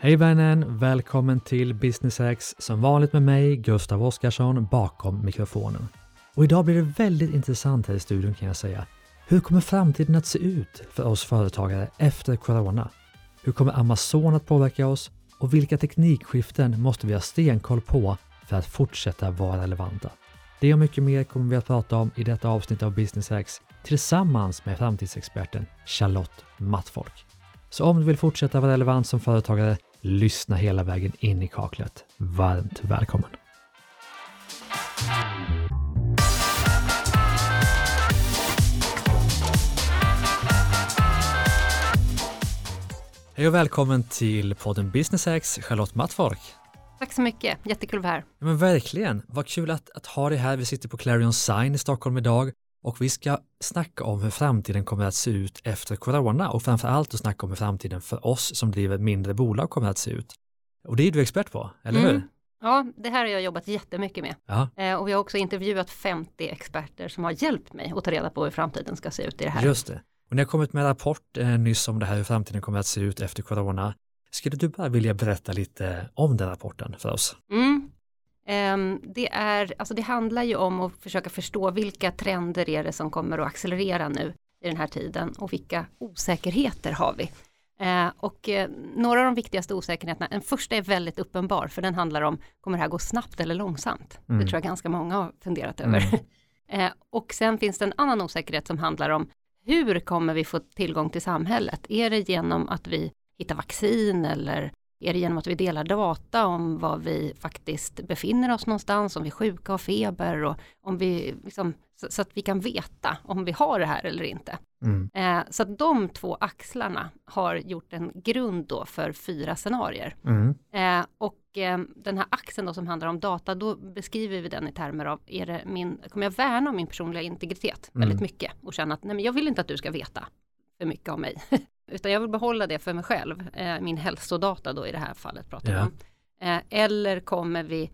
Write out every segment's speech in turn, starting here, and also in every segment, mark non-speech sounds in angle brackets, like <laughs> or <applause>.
Hej vännen! Välkommen till Business X, som vanligt med mig, Gustav Oskarsson, bakom mikrofonen. Och idag blir det väldigt intressant här i studion kan jag säga. Hur kommer framtiden att se ut för oss företagare efter Corona? Hur kommer Amazon att påverka oss? Och vilka teknikskiften måste vi ha stenkoll på för att fortsätta vara relevanta? Det och mycket mer kommer vi att prata om i detta avsnitt av Business X tillsammans med framtidsexperten Charlotte Mattfolk. Så om du vill fortsätta vara relevant som företagare, lyssna hela vägen in i kaklet. Varmt välkommen! Hej och välkommen till podden Business X, Charlotte Mattfolk. Tack så mycket, jättekul att vara här. Ja, men verkligen, vad kul att, att ha dig här. Vi sitter på Clarion Sign i Stockholm idag och vi ska snacka om hur framtiden kommer att se ut efter corona och framför allt att snacka om hur framtiden för oss som driver mindre bolag kommer att se ut. Och det är du expert på, eller Mm. hur? Ja, det här har jag jobbat jättemycket med. Ja, Eh, och vi har också intervjuat 50 experter som har hjälpt mig att ta reda på hur framtiden ska se ut i det här. just det. Och ni har kommit med en rapport eh, nyss om det här hur framtiden kommer att se ut efter corona. Skulle du bara vilja berätta lite om den rapporten för oss? Mm. Ehm, det, är, alltså det handlar ju om att försöka förstå vilka trender är det som kommer att accelerera nu i den här tiden och vilka osäkerheter har vi. Eh, och eh, några av de viktigaste osäkerheterna, den första är väldigt uppenbar för den handlar om, kommer det här gå snabbt eller långsamt? Mm. Det tror jag ganska många har funderat över. Mm. <laughs> Eh, och sen finns det en annan osäkerhet som handlar om hur kommer vi få tillgång till samhället? Är det genom att vi hittar vaccin eller är det genom att vi delar data om var vi faktiskt befinner oss någonstans, om vi är sjuka och feber och om vi liksom, så, så att vi kan veta om vi har det här eller inte. Mm. Eh, så att de två axlarna har gjort en grund då för fyra scenarier. Mm. Eh, och eh, den här axeln då som handlar om data, då beskriver vi den i termer av, är det min, kommer jag värna om min personliga integritet Mm. väldigt mycket och känna att nej men jag vill inte att du ska veta för mycket om mig. <laughs> Utan jag vill behålla det för mig själv, eh, min hälsodata då i det här fallet pratar Ja. om. Eh, eller kommer vi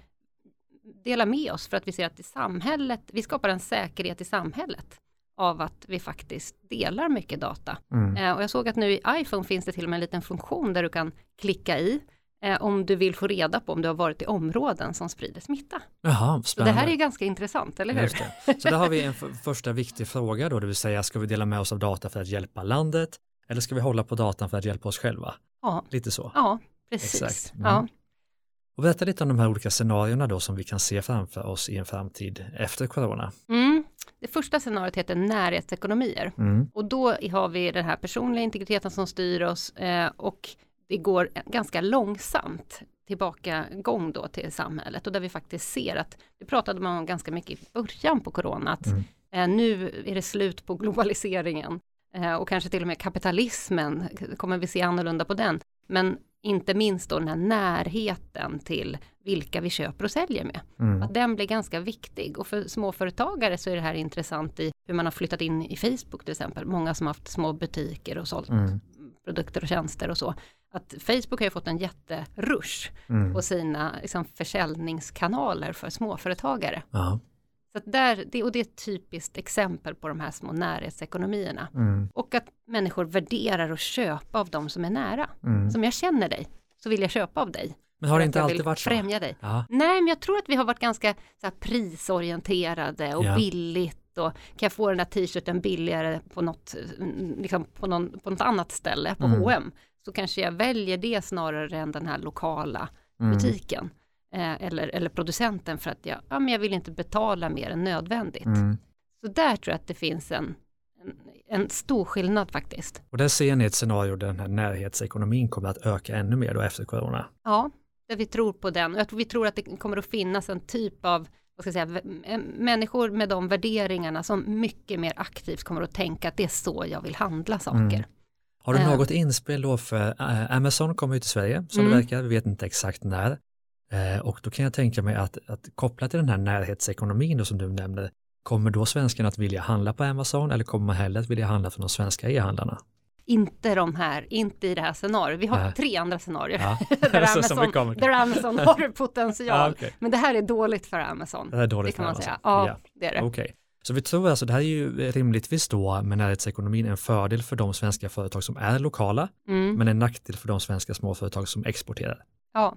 dela med oss för att vi ser att i samhället, vi skapar en säkerhet i samhället av att vi faktiskt delar mycket data. Mm. Eh, och jag såg att nu i iPhone finns det till och med en liten funktion där du kan klicka i eh, om du vill få reda på om du har varit i områden som sprider smitta. Jaha, Så det spännande. här är ganska intressant, eller hur? Så där har vi en första viktig fråga då, det vill säga ska vi dela med oss av data för att hjälpa landet eller ska vi hålla på datan för att hjälpa oss själva? Ja, Lite så. ja precis. Exakt. Mm. Ja. Och berätta lite om de här olika scenarierna då som vi kan se framför oss i en framtid efter corona. Mm. Det första scenariot heter närhetsekonomier. Mm. Och då har vi den här personliga integriteten som styr oss eh, och det går ganska långsamt tillbakagång då till samhället och där vi faktiskt ser att, det pratade man om ganska mycket i början på corona, att Mm. eh, nu är det slut på globaliseringen och kanske till och med kapitalismen, kommer vi se annorlunda på den. Men inte minst då den här närheten till vilka vi köper och säljer med. Mm. Att den blir ganska viktig och för småföretagare så är det här intressant i hur man har flyttat in i Facebook till exempel. Många som har haft små butiker och sålt Mm. produkter och tjänster och så. Att Facebook har ju fått en jätterush Mm. på sina liksom, försäljningskanaler för småföretagare. Ja. Så att där, det, och det är ett typiskt exempel på de här små närhetsekonomierna. Mm. Och att människor värderar och köpa av de som är nära. Mm. Som jag känner dig, så vill jag köpa av dig. Men har det att inte jag alltid varit så? Främja dig. Ja. Nej, men jag tror att vi har varit ganska så här, prisorienterade och Ja. billigt och kan jag få den där t-shirten billigare på något, liksom på, någon, på något annat ställe, på Mm. H&M så kanske jag väljer det snarare än den här lokala Mm. butiken eh, eller, eller producenten för att jag, ja, men jag vill inte betala mer än nödvändigt. Mm. Så där tror jag att det finns en, en, en stor skillnad faktiskt. Och där ser ni ett scenario där den här närhetsekonomin kommer att öka ännu mer då efter corona. Ja, där vi tror på den. Jag tror, vi tror att det kommer att finnas en typ av vad ska säga, människor med de värderingarna som mycket mer aktivt kommer att tänka att det är så jag vill handla saker. Mm. Har du Eh. något inspel då för eh, Amazon kommer ju till Sverige som det Mm. verkar, vi vet inte exakt när. Eh, och då kan jag tänka mig att, att kopplat till den här närhetsekonomin då som du nämnde, kommer då svenskarna att vilja handla på Amazon eller kommer man hellre att vilja handla från de svenska e-handlarna? Inte de här, inte i det här scenariot. Vi har Nej. tre andra scenarier Ja. <laughs> <laughs> där, Amazon, där Amazon har <laughs> potential. Ja, okej. Men det här är dåligt för Amazon. Det är dåligt det kan man för säga. Amazon. Ja, det är det. Okej, Så vi tror alltså det här är ju rimligtvis då med närhetsekonomin en fördel för de svenska företag som är lokala, Mm. men en nackdel för de svenska småföretag som exporterar. Ja,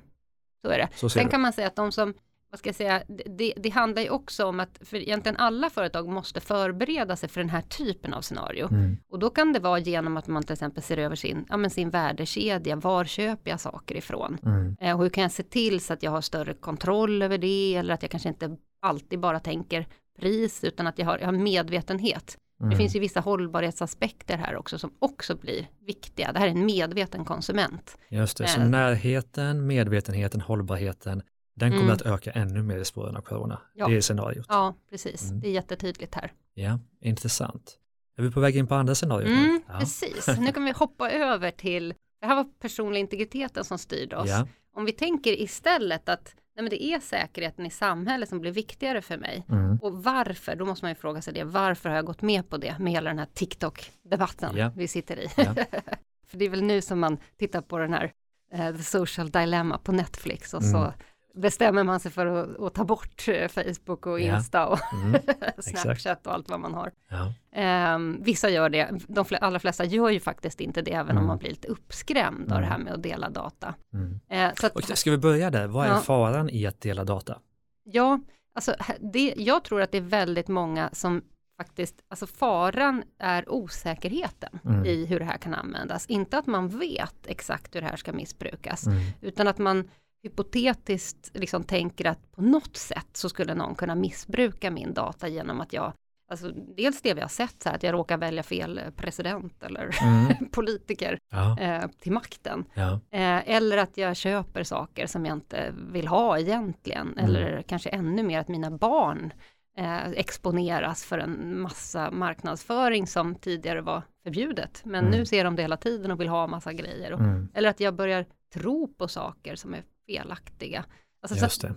så är det. Så Sen kan man säga att de som, vad ska jag säga, det, det handlar ju också om att för egentligen alla företag måste förbereda sig för den här typen av scenario. Mm. Och då kan det vara genom att man till exempel ser över sin, ja, men sin värdekedja, var köper jag saker ifrån? Mm. Eh, och hur kan jag se till så att jag har större kontroll över det eller att jag kanske inte alltid bara tänker pris utan att jag har, jag har medvetenhet. Mm. Det finns ju vissa hållbarhetsaspekter här också som också blir viktiga. Det här är en medveten konsument. Just det, så Eh. närheten, medvetenheten, hållbarheten, den kommer Mm. att öka ännu mer i spåren av corona. Ja. Det är scenariot. Ja, precis. Mm. Det är jättetydligt här. Ja, intressant. Är vi på väg in på andra scenariot? nu? Mm, ja. Precis, <laughs> nu kan vi hoppa över till, det här var personlig integriteten som styrde oss. Ja. Om vi tänker istället att nej men det är säkerheten i samhället som blir viktigare för mig. Mm. Och varför, då måste man ju fråga sig det, varför har jag gått med på det med hela den här TikTok-debatten Ja. vi sitter i? Ja. <laughs> för det är väl nu som man tittar på den här eh, The Social Dilemma på Netflix och Mm. så bestämmer man sig för att, att ta bort eh, Facebook och Ja. Insta och Mm. <laughs> Snapchat och allt vad man har. Ja. Ehm, vissa gör det, de fle- allra flesta gör ju faktiskt inte det, även Mm. om man blir lite uppskrämd av Mm. det här med att dela data. Mm. Eh, så att, Och ska vi börja där? Vad är Ja. faran i att dela data? ja, alltså det, jag tror att det är väldigt många som faktiskt, alltså faran är osäkerheten Mm. i hur det här kan användas. Inte att man vet exakt hur det här ska missbrukas, Mm. utan att man hypotetiskt liksom tänker att på något sätt så skulle någon kunna missbruka min data genom att jag, alltså dels det vi har sett så här, att jag råkar välja fel president eller Mm. <laughs> politiker Ja, eh, till makten. ja, Eh, eller att jag köper saker som jag inte vill ha egentligen. Mm. Eller kanske ännu mer att mina barn eh, exponeras för en massa marknadsföring som tidigare var förbjudet. Men Mm. nu ser de det hela tiden och vill ha massa grejer. Och, mm. Eller att jag börjar tro på saker som är felaktiga. Alltså, just det.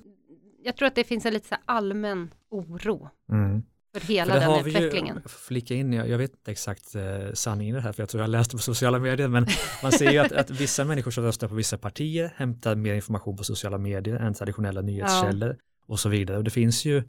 jag tror att det finns en lite så allmän oro Mm. för hela För det den har vi utvecklingen. ju, flika in, jag, jag vet inte exakt eh, sanningen i det här, för jag tror jag läste på sociala medier, men <laughs> man ser ju att, att vissa människor som röstar på vissa partier hämtar mer information på sociala medier än traditionella nyhetskällor och så vidare. Och det finns ju,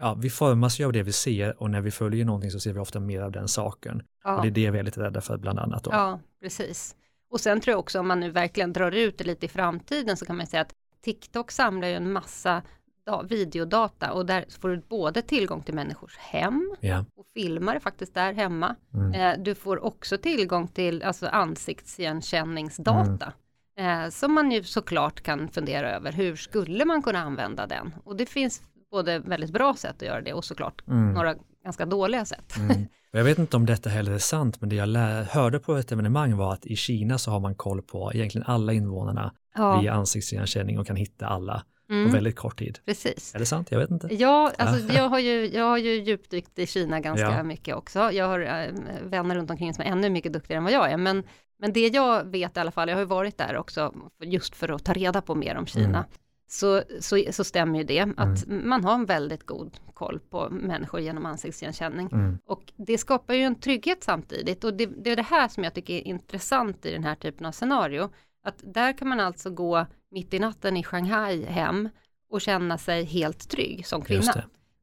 ja, vi formas ju av det vi ser och när vi följer någonting så ser vi ofta mer av den saken. Ja. Och det är det vi är lite rädda för bland annat då. Ja, precis. Och sen tror jag också om man nu verkligen drar ut det lite i framtiden så kan man säga att TikTok samlar ju en massa da- videodata och där får du både tillgång till människors hem Ja. och filmar faktiskt där hemma. Mm. Eh, du får också tillgång till alltså ansiktsigenkänningsdata. Eh, som man ju såklart kan fundera över, hur skulle man kunna använda den? Och det finns både väldigt bra sätt att göra det och såklart Mm. några ganska dåliga sätt. Mm. <laughs> Jag vet inte om detta heller är sant, men det jag hörde på ett evenemang var att i Kina så har man koll på egentligen alla invånarna Ja, via ansiktsigenkänning och kan hitta alla på mm, väldigt kort tid. precis. Är det sant? Jag vet inte. Ja, alltså jag har ju, jag har ju djupdykt i Kina ganska Ja. mycket också. Jag har äh, vänner runt omkring som är ännu mycket duktigare än vad jag är. Men, men det jag vet i alla fall, jag har ju varit där också just för att ta reda på mer om Kina. Mm. Så, så, så stämmer ju det, att man har en väldigt god koll på människor genom ansiktsigenkänning. Mm. Och det skapar ju en trygghet samtidigt. Och det, det är det här som jag tycker är intressant i den här typen av scenario. Att där kan man alltså gå mitt i natten i Shanghai hem och känna sig helt trygg som kvinna.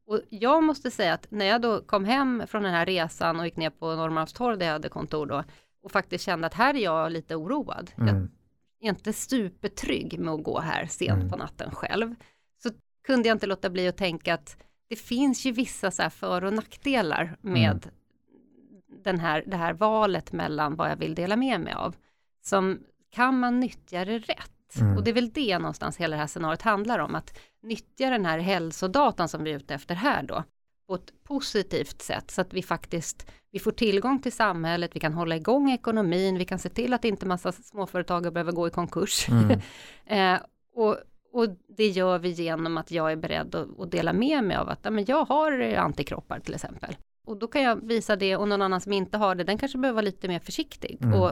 Och jag måste säga att när jag då kom hem från den här resan och gick ner på Norrmalmstorg där jag hade kontor då och faktiskt kände att här är jag lite oroad. Jag Mm. är inte supertrygg med att gå här sent Mm. på natten själv. Så kunde jag inte låta bli att tänka att det finns ju vissa så här för och nackdelar med Mm. den här, det här valet mellan vad jag vill dela med mig av. Som kan man nyttja det rätt? Mm. Och det är väl det någonstans hela det här scenariot handlar om, att nyttja den här hälsodatan som vi är ute efter här då, på ett positivt sätt, så att vi faktiskt, vi får tillgång till samhället, vi kan hålla igång ekonomin, vi kan se till att inte massa småföretag behöver gå i konkurs. Mm. <laughs> eh, och, och det gör vi genom att jag är beredd att, att dela med mig av att ja, men jag har antikroppar till exempel. Och då kan jag visa det och någon annan som inte har det, den kanske behöver vara lite mer försiktig Mm. och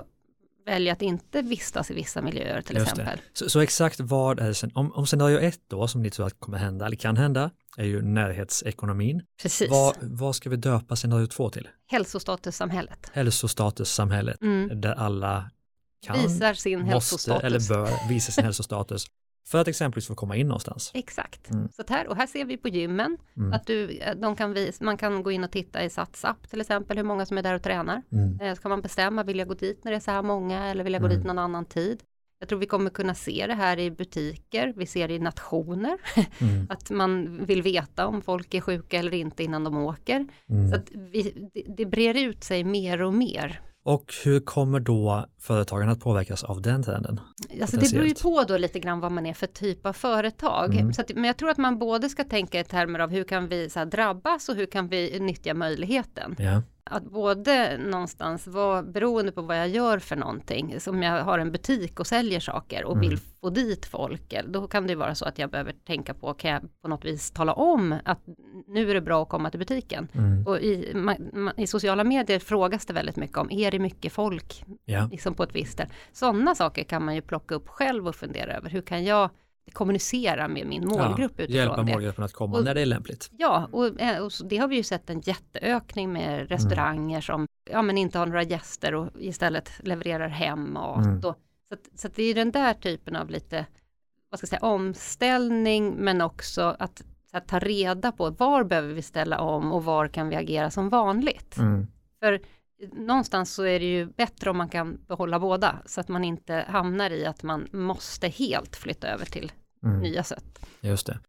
välja att inte vistas i vissa miljöer till Just exempel. Så, så exakt vad är det sen, om, om scenario ett då som ni tror att kommer hända eller kan hända är ju närhetsekonomin. Precis. Vad, vad ska vi döpa scenario två till? Hälsostatussamhället. Hälsostatussamhället Mm. där alla kan, Visar sin måste hälsostatus. eller bör visa sin hälsostatus <laughs> För att exempelvis få komma in någonstans. Exakt. Mm. Så här, och här ser vi på gymmen Mm. att du, eh, de kan vis, man kan gå in och titta i Sats-app till exempel hur många som är där och tränar. Mm. Eh, Så kan man bestämma, vill jag gå dit när det är så här många eller vill jag gå Mm. dit någon annan tid? Jag tror vi kommer kunna se det här i butiker, vi ser det i nationer, <laughs> Mm. att man vill veta om folk är sjuka eller inte innan de åker. Mm. Så att vi, det, det brer ut sig mer och mer. Och hur kommer då företagen att påverkas av den trenden? Alltså det beror ju på då lite grann vad man är för typ av företag. Mm. Så att, men jag tror att man både ska tänka i termer av hur kan vi så här, drabbas och hur kan vi nyttja möjligheten. Ja. Att både någonstans vara beroende på vad jag gör för någonting, som jag har en butik och säljer saker och Mm. vill få dit folk, eller då kan det vara så att jag behöver tänka på, kan jag på något vis tala om att nu är det bra att komma till butiken? Mm. Och i, ma- ma- i sociala medier frågas det väldigt mycket om, är det mycket folk Ja. liksom på ett visst ställe? Sådana saker kan man ju plocka upp själv och fundera över, hur kan jag kommunicera med min målgrupp ja. utifrån Hjälpa det? målgruppen att komma Och- när det är lämpligt. Ja, och, eh, och det har vi ju sett en jätteökning med restauranger som ja, men inte har några gäster och istället levererar hem mat. Mm. Och, så att, så att det är den där typen av lite, vad ska jag säga, omställning men också att, att ta reda på var behöver vi ställa om och var kan vi agera som vanligt. Mm. För någonstans så är det ju bättre om man kan behålla båda så att man inte hamnar i att man måste helt flytta över till Mm. nya sätt. Just det.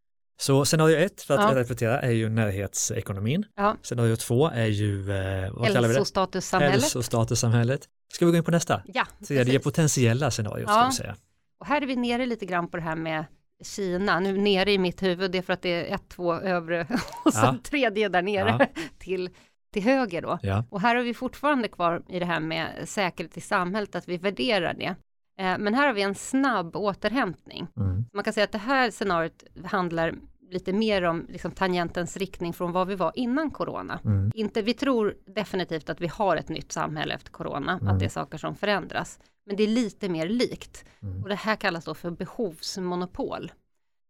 Så scenario ett, för att Ja. reflektera, är ju närhetsekonomin. Ja. Scenario två är ju, eh, vad kallar vi det? Hälsostatussamhället. Hälsostatussamhället. Ska vi gå in på nästa? Ja, Tredje potentiella scenariot, ska Ja. vi säga. Och här är vi nere lite grann på det här med Kina, nu nere i mitt huvud, det är för att det är ett, två övre <laughs> och så Ja. tredje där nere <laughs> till, till höger då. Ja. Och här har vi fortfarande kvar i det här med säkerhet i samhället, att vi värderar det. Eh, Men här har vi en snabb återhämtning. Mm. Man kan säga att det här scenariot handlar lite mer om liksom, tangentens riktning från vad vi var innan corona. Mm. Inte, vi tror definitivt att vi har ett nytt samhälle efter corona, Mm. att det är saker som förändras. Men det är lite mer likt. Mm. Och det här kallas då för behovsmonopol.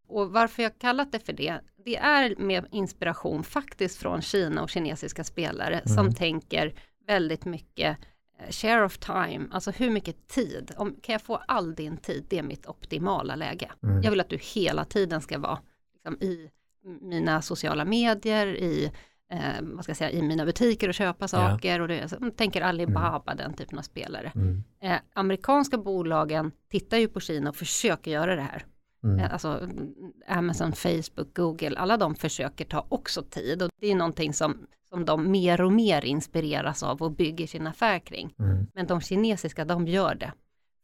Och varför jag kallat det för det, det är med inspiration faktiskt från Kina och kinesiska spelare som Mm. tänker väldigt mycket eh, share of time, alltså hur mycket tid, om, kan jag få all din tid, det är mitt optimala läge. Mm. Jag vill att du hela tiden ska vara liksom, i mina sociala medier, i, eh, vad ska jag säga, i mina butiker och köpa saker. Och det, alltså, jag tänker Alibaba, den typen av spelare. Mm. Eh, amerikanska bolagen tittar ju på Kina och försöker göra det här. Mm. Eh, alltså Amazon, Facebook, Google, alla de försöker ta också tid och det är någonting som, som de mer och mer inspireras av och bygger sin affär kring. Mm. Men de kinesiska, de gör det.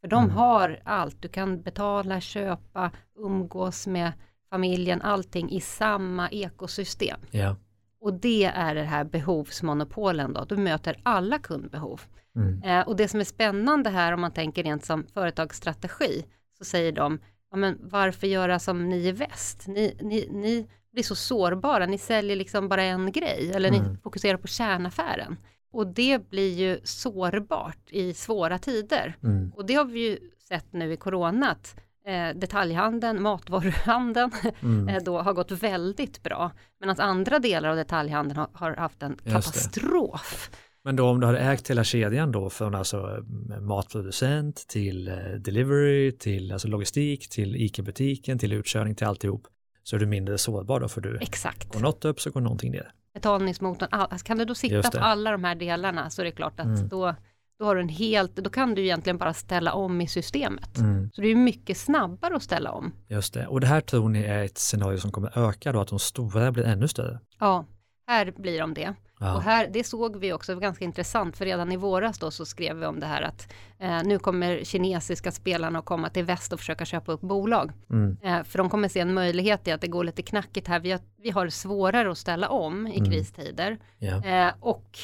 För de Mm. har allt, du kan betala, köpa, umgås med familjen, allting i samma ekosystem. Ja. Och det är det här behovsmonopolen då, du möter alla kundbehov. Mm. Eh, och det som är spännande här om man tänker rent som företagsstrategi så säger de, ja men varför göra som ni i väst? Ni, ni, ni blir så sårbara, ni säljer liksom bara en grej eller Mm. ni fokuserar på kärnaffären. Och det blir ju sårbart i svåra tider. Mm. Och det har vi ju sett nu i coronat. Eh, detaljhandeln, matvaruhandeln Mm. <laughs> eh, då har gått väldigt bra. Medan andra delar av detaljhandeln har, har haft en katastrof. Men då om du hade ägt hela kedjan då från alltså eh, matproducent till eh, delivery till alltså logistik till ICA-butiken till utkörning till alltihop så är du mindre sårbar då för du Exakt. går något upp så går någonting ner. betalningsmotorn, all, alltså kan du då sitta på alla de här delarna så är det klart att Mm. då, då har du en helt, då kan du egentligen bara ställa om i systemet. Mm. Så det är mycket snabbare att ställa om. Just det. Och det här tror ni är ett scenario som kommer öka då, att de stora blir ännu större? Ja, här blir de det. Ja. Och här, det såg vi också, ganska intressant, för redan i våras då så skrev vi om det här att eh, nu kommer kinesiska spelarna att komma till väst och försöka köpa upp bolag. Mm. Eh, för de kommer se en möjlighet i att det går lite knackigt här. Vi har, vi har svårare att ställa om i Mm. kristider. Ja. Eh, och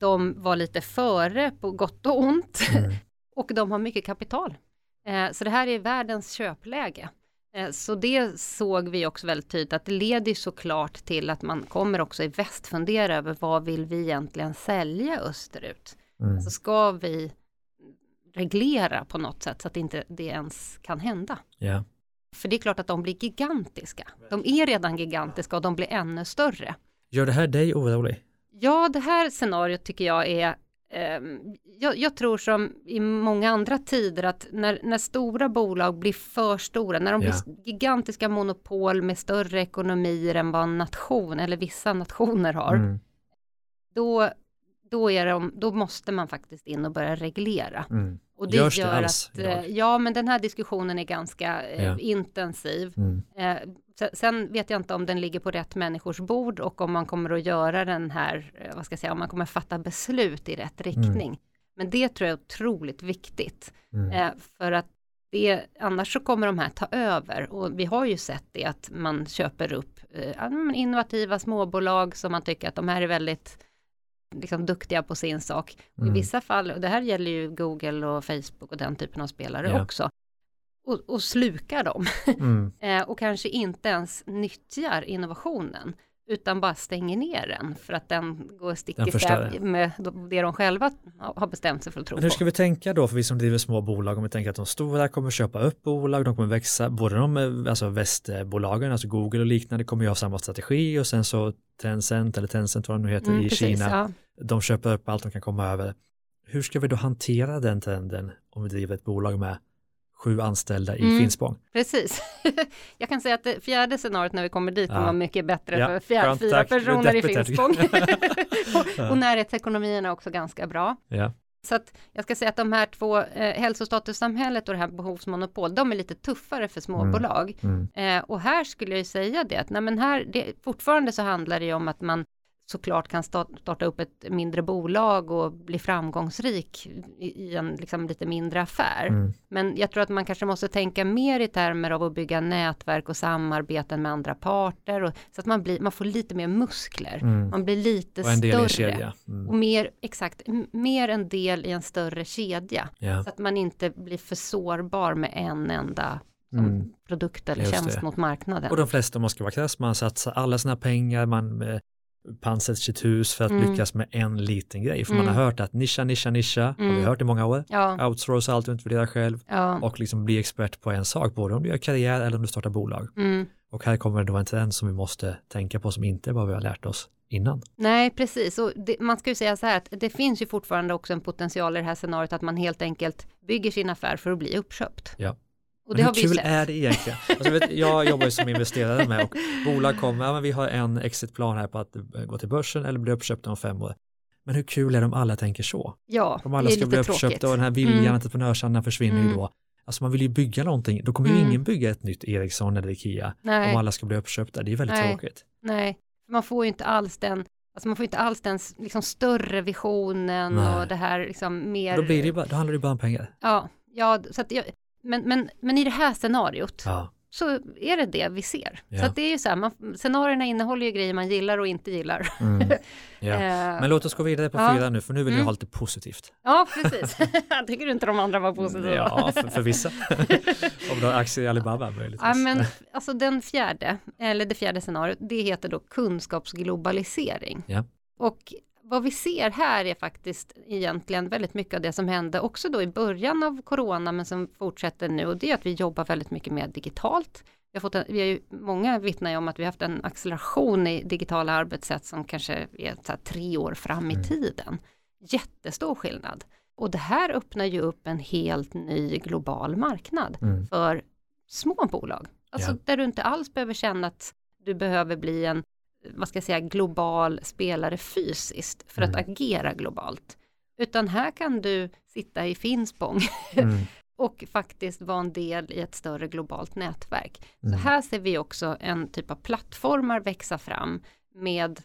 de var lite före på gott och ont. Mm. <laughs> och de har mycket kapital. Eh, så det här är världens köpläge. Eh, så det såg vi också väldigt tydligt att det leder såklart till att man kommer också i väst fundera över vad vill vi egentligen sälja österut? Mm. Alltså ska vi reglera på något sätt så att inte det ens kan hända? Ja. För det är klart att de blir gigantiska. De är redan gigantiska och de blir ännu större. Gör det här dig orolig? Ja, det här scenariot tycker jag är jag, jag, tror som i många andra tider att när, när stora bolag blir för stora, när de yeah. blir gigantiska monopol med större ekonomier än vad en nation eller vissa nationer har, mm. då, då, är de, då måste man faktiskt in och börja reglera. Mm. Och det Görs gör det alls att, idag? Eh, ja men den här diskussionen är ganska eh, ja. intensiv. Mm. Eh, sen vet jag inte om den ligger på rätt människors bord och om man kommer att göra den här, vad ska jag säga, om man kommer fatta beslut i rätt mm. riktning. Mm. Men det tror jag är otroligt viktigt. Mm. för att det, annars så kommer de här ta över och vi har ju sett det att man köper upp innovativa småbolag som man tycker att de här är väldigt liksom duktiga på sin sak. Mm. I vissa fall, och det här gäller ju Google och Facebook och den typen av spelare yeah. också, och, och slukar dem. Mm. <laughs> eh, och kanske inte ens nyttjar innovationen, utan bara stänger ner den för att den går stick i stäv med det de själva har bestämt sig för att tro Men hur ska på. vi tänka då för vi som driver små bolag om vi tänker att de stora kommer köpa upp bolag, de kommer växa, både de alltså västbolagen, alltså Google och liknande kommer ju ha samma strategi och sen så Tencent eller Tencent vad de nu heter mm, i precis, Kina, ja. de köper upp allt de kan komma över. Hur ska vi då hantera den trenden om vi driver ett bolag med sju anställda i mm, Finspång. Precis. <laughs> Jag kan säga att det fjärde scenariot när vi kommer dit ja. var mycket bättre ja, för fjär, fyra personer i Finspång. <laughs> och, och närhetsekonomierna är också ganska bra. Ja. Så att jag ska säga att de här två, eh, hälsostatussamhället och det här behovsmonopol, de är lite tuffare för småbolag. Mm. Mm. Eh, och här skulle jag ju säga det, att nej, men här, det, fortfarande så handlar det ju om att man såklart kan starta upp ett mindre bolag och bli framgångsrik i en liksom lite mindre affär. Mm. Men jag tror att man kanske måste tänka mer i termer av att bygga nätverk och samarbeten med andra parter och, så att man, blir, man får lite mer muskler. Mm. Man blir lite och en större. Del i kedja. Mm. Och mer, exakt, mer en del i en större kedja. Yeah. Så att man inte blir för sårbar med en enda Mm. produkt eller Just tjänst det. mot marknaden. Och de flesta, om man ska vara krass, man satsar alla sina pengar, man pantsätter sitt hus för att mm. lyckas med en liten grej. För mm. man har hört att nischa, nischa, nischa, mm. har vi mm. hört i många år. Ja. Outsource allt och utvärdera själv ja. och liksom bli expert på en sak, både om du gör karriär eller om du startar bolag. Mm. Och här kommer det då en trend som vi måste tänka på som inte är vad vi har lärt oss innan. Nej, precis. Och det, man ska ju säga så här att det finns ju fortfarande också en potential i det här scenariot att man helt enkelt bygger sin affär för att bli uppköpt. Ja. Och det men hur kul är det egentligen? Alltså, vet, jag jobbar ju som investerare med och bolag kommer, ja, men vi har en exitplan här på att gå till börsen eller bli uppköpta om fem år. Men hur kul är det om alla tänker så? Ja, Om alla ska bli uppköpta och den här viljan, mm. entreprenörsandan försvinner mm. ju då. Alltså man vill ju bygga någonting, då kommer mm. ju ingen bygga ett nytt Ericsson eller Ikea Nej. om alla ska bli uppköpta. Det är väldigt Nej. tråkigt. Nej, man får ju inte alls den Alltså man får inte alls den liksom större visionen Nej. och det här liksom mer... Då, blir det bara, då handlar det bara om pengar. Ja, ja så att jag, men, men, men i det här scenariot ja. så är det det vi ser. Ja. Så det är ju så här, man, scenarierna innehåller ju grejer man gillar och inte gillar. Mm. <laughs> Ja. Eh, men låt oss gå vidare på fyra nu, för nu vill mm. jag ha lite positivt. Ja, precis. <laughs> Tycker du inte de andra var positiva? Ja, för, för vissa. <laughs> Om du har aktier i Alibaba möjligtvis. Ja, men alltså den fjärde, eller det fjärde scenariot, det heter då kunskapsglobalisering. Ja. Och vad vi ser här är faktiskt egentligen väldigt mycket av det som hände också då i början av corona men som fortsätter nu och det är att vi jobbar väldigt mycket mer digitalt. Vi har, fått en, vi har ju, många vittnar ju om att vi har haft en acceleration i digitala arbetssätt som kanske är så tre år fram i mm. tiden. Jättestor skillnad. Och det här öppnar ju upp en helt ny global marknad mm. för små bolag. Alltså ja. där du inte alls behöver känna att du behöver bli en vad ska jag säga, global spelare fysiskt för mm. att agera globalt. Utan här kan du sitta i Finspång <laughs> mm. och faktiskt vara en del i ett större globalt nätverk. Mm. Så här ser vi också en typ av plattformar växa fram med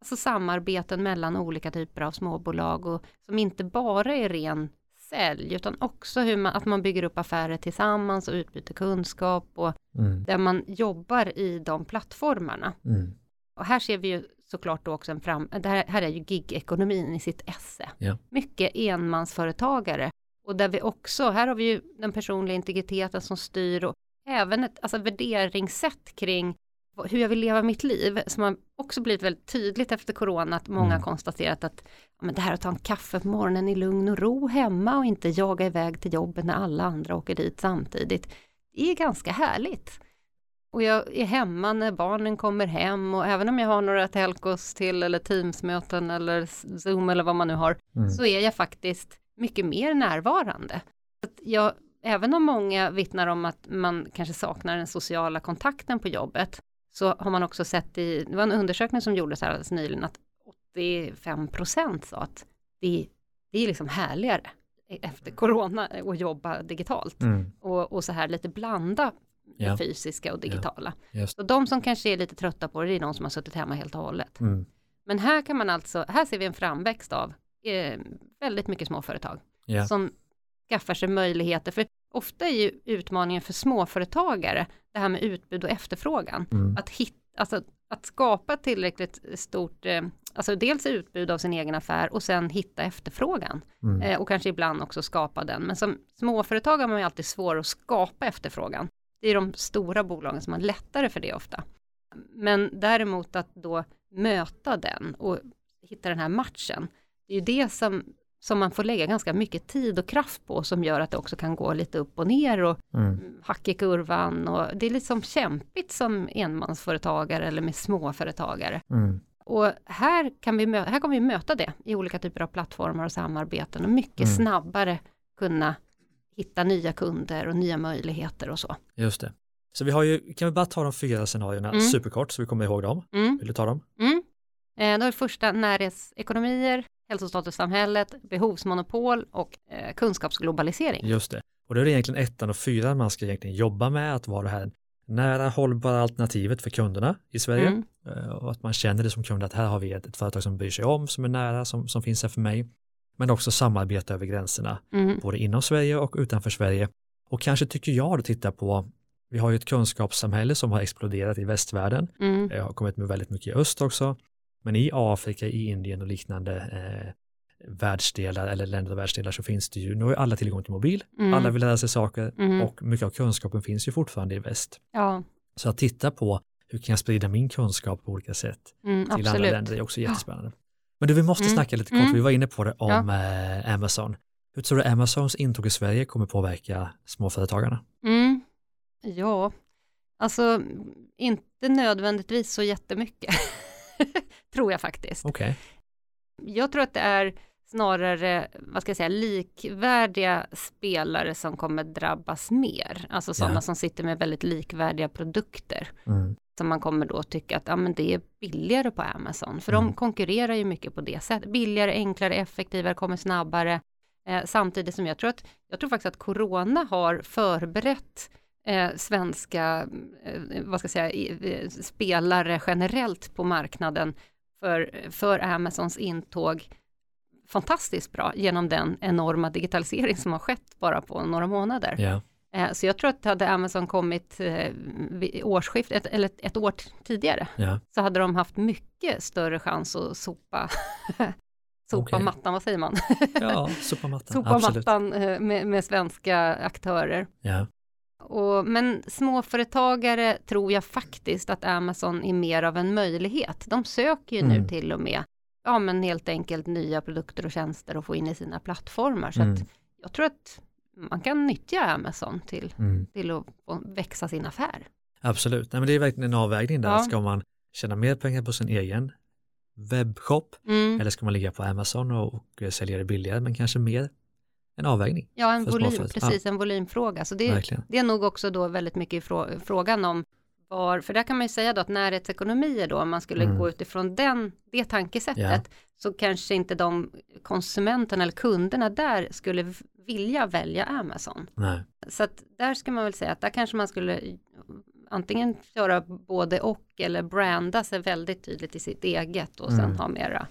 alltså samarbeten mellan olika typer av småbolag och som inte bara är ren sälj utan också hur man, att man bygger upp affärer tillsammans och utbyter kunskap och mm. där man jobbar i de plattformarna. Mm. Och här ser vi ju såklart då också en fram, det här, här är ju gig-ekonomin i sitt esse. Ja. Mycket enmansföretagare. Och där vi också, här har vi ju den personliga integriteten som styr och även ett alltså värderingssätt kring hur jag vill leva mitt liv som har också blivit väldigt tydligt efter corona att många mm. konstaterat att men det här att ta en kaffe på morgonen i lugn och ro hemma och inte jaga iväg till jobbet när alla andra åker dit samtidigt det är ganska härligt. Och jag är hemma när barnen kommer hem och även om jag har några telcos till eller Teamsmöten eller Zoom eller vad man nu har, mm. så är jag faktiskt mycket mer närvarande. Jag, även om många vittnar om att man kanske saknar den sociala kontakten på jobbet, så har man också sett i, det var en undersökning som gjordes här alldeles nyligen, att 85 procent sa att det, det är liksom härligare efter corona att jobba digitalt mm. och, och så här lite blanda ja. fysiska och digitala. Ja. Så de som kanske är lite trötta på det, det är de som har suttit hemma helt och hållet. Mm. Men här kan man alltså, här ser vi en framväxt av eh, väldigt mycket småföretag ja. som skaffar sig möjligheter, för ofta är ju utmaningen för småföretagare det här med utbud och efterfrågan. Mm. Att, hitta, alltså, att skapa tillräckligt stort, eh, alltså dels utbud av sin egen affär och sen hitta efterfrågan. Mm. Eh, och kanske ibland också skapa den. Men som småföretagare har man ju alltid svårare att skapa efterfrågan. Det är de stora bolagen som har lättare för det ofta. Men däremot att då möta den och hitta den här matchen, det är ju det som, som man får lägga ganska mycket tid och kraft på som gör att det också kan gå lite upp och ner och mm. hack i kurvan och det är liksom kämpigt som enmansföretagare eller med småföretagare. Mm. Och här, kan vi här kommer vi möta det i olika typer av plattformar och samarbeten och mycket mm. snabbare kunna hitta nya kunder och nya möjligheter och så. Just det. Så vi har ju, kan vi bara ta de fyra scenarierna mm. superkort så vi kommer ihåg dem? Mm. Vill du ta dem? Mm. Eh, då är det första närhetsekonomier, hälsostatussamhället, behovsmonopol och eh, kunskapsglobalisering. Just det. Och då är det egentligen ettan och fyran man ska egentligen jobba med att vara det här nära hållbara alternativet för kunderna i Sverige mm. eh, och att man känner det som kund att här har vi ett, ett företag som bryr sig om, som är nära, som, som finns här för mig men också samarbeta över gränserna, mm. både inom Sverige och utanför Sverige. Och kanske tycker jag att titta på, vi har ju ett kunskapssamhälle som har exploderat i västvärlden, mm. det har kommit med väldigt mycket i öst också, men i Afrika, i Indien och liknande eh, världsdelar eller länder och världsdelar så finns det ju, nu har ju alla tillgång till mobil, mm. alla vill lära sig saker mm. och mycket av kunskapen finns ju fortfarande i väst. Ja. Så att titta på hur kan jag sprida min kunskap på olika sätt mm, till absolut. andra länder är också jättespännande. Men du, vi måste mm. snacka lite kort, mm. vi var inne på det om ja. eh, Amazon. Hur tror du Amazons intåg i Sverige kommer påverka småföretagarna? Mm. Ja, alltså inte nödvändigtvis så jättemycket, <laughs> tror jag faktiskt. Okay. Jag tror att det är snarare, vad ska jag säga, likvärdiga spelare som kommer drabbas mer. Alltså sådana ja. som sitter med väldigt likvärdiga produkter. Mm som man kommer då tycka att ja, men det är billigare på Amazon, för mm. de konkurrerar ju mycket på det sättet. Billigare, enklare, effektivare, kommer snabbare. Eh, samtidigt som jag tror att, jag tror faktiskt att Corona har förberett eh, svenska, eh, vad ska jag säga, eh, spelare generellt på marknaden för, för Amazons intåg fantastiskt bra genom den enorma digitalisering som har skett bara på några månader. Yeah. Eh, så jag tror att hade Amazon kommit eh, årsskiftet, eller ett år tidigare, ja. så hade de haft mycket större chans att sopa <laughs> sopa okay. mattan, vad säger man? <laughs> ja, <laughs> sopa mattan. sopa mattan eh, med, med, svenska aktörer. Ja. Och, men småföretagare tror jag faktiskt att Amazon är mer av en möjlighet. De söker ju mm. nu till och med, ja men helt enkelt nya produkter och tjänster att få in i sina plattformar. Så mm. att jag tror att man kan nyttja Amazon till, mm. till att växa sin affär. Absolut, Nej, men det är verkligen en avvägning där. Ja. Ska man tjäna mer pengar på sin egen webbshop mm. eller ska man ligga på Amazon och, och sälja det billigare men kanske mer en avvägning. Ja, en volym, precis, ja. en volymfråga. Så det, det, är nog också då väldigt mycket frågan om var, för där kan man ju säga då att närhetsekonomier då, om man skulle mm. gå utifrån den, det tankesättet, yeah. så kanske inte de konsumenterna eller kunderna där skulle vilja välja Amazon. Nej. Så att där ska man väl säga att där kanske man skulle antingen köra både och eller branda sig väldigt tydligt i sitt eget och mm. sen ha mera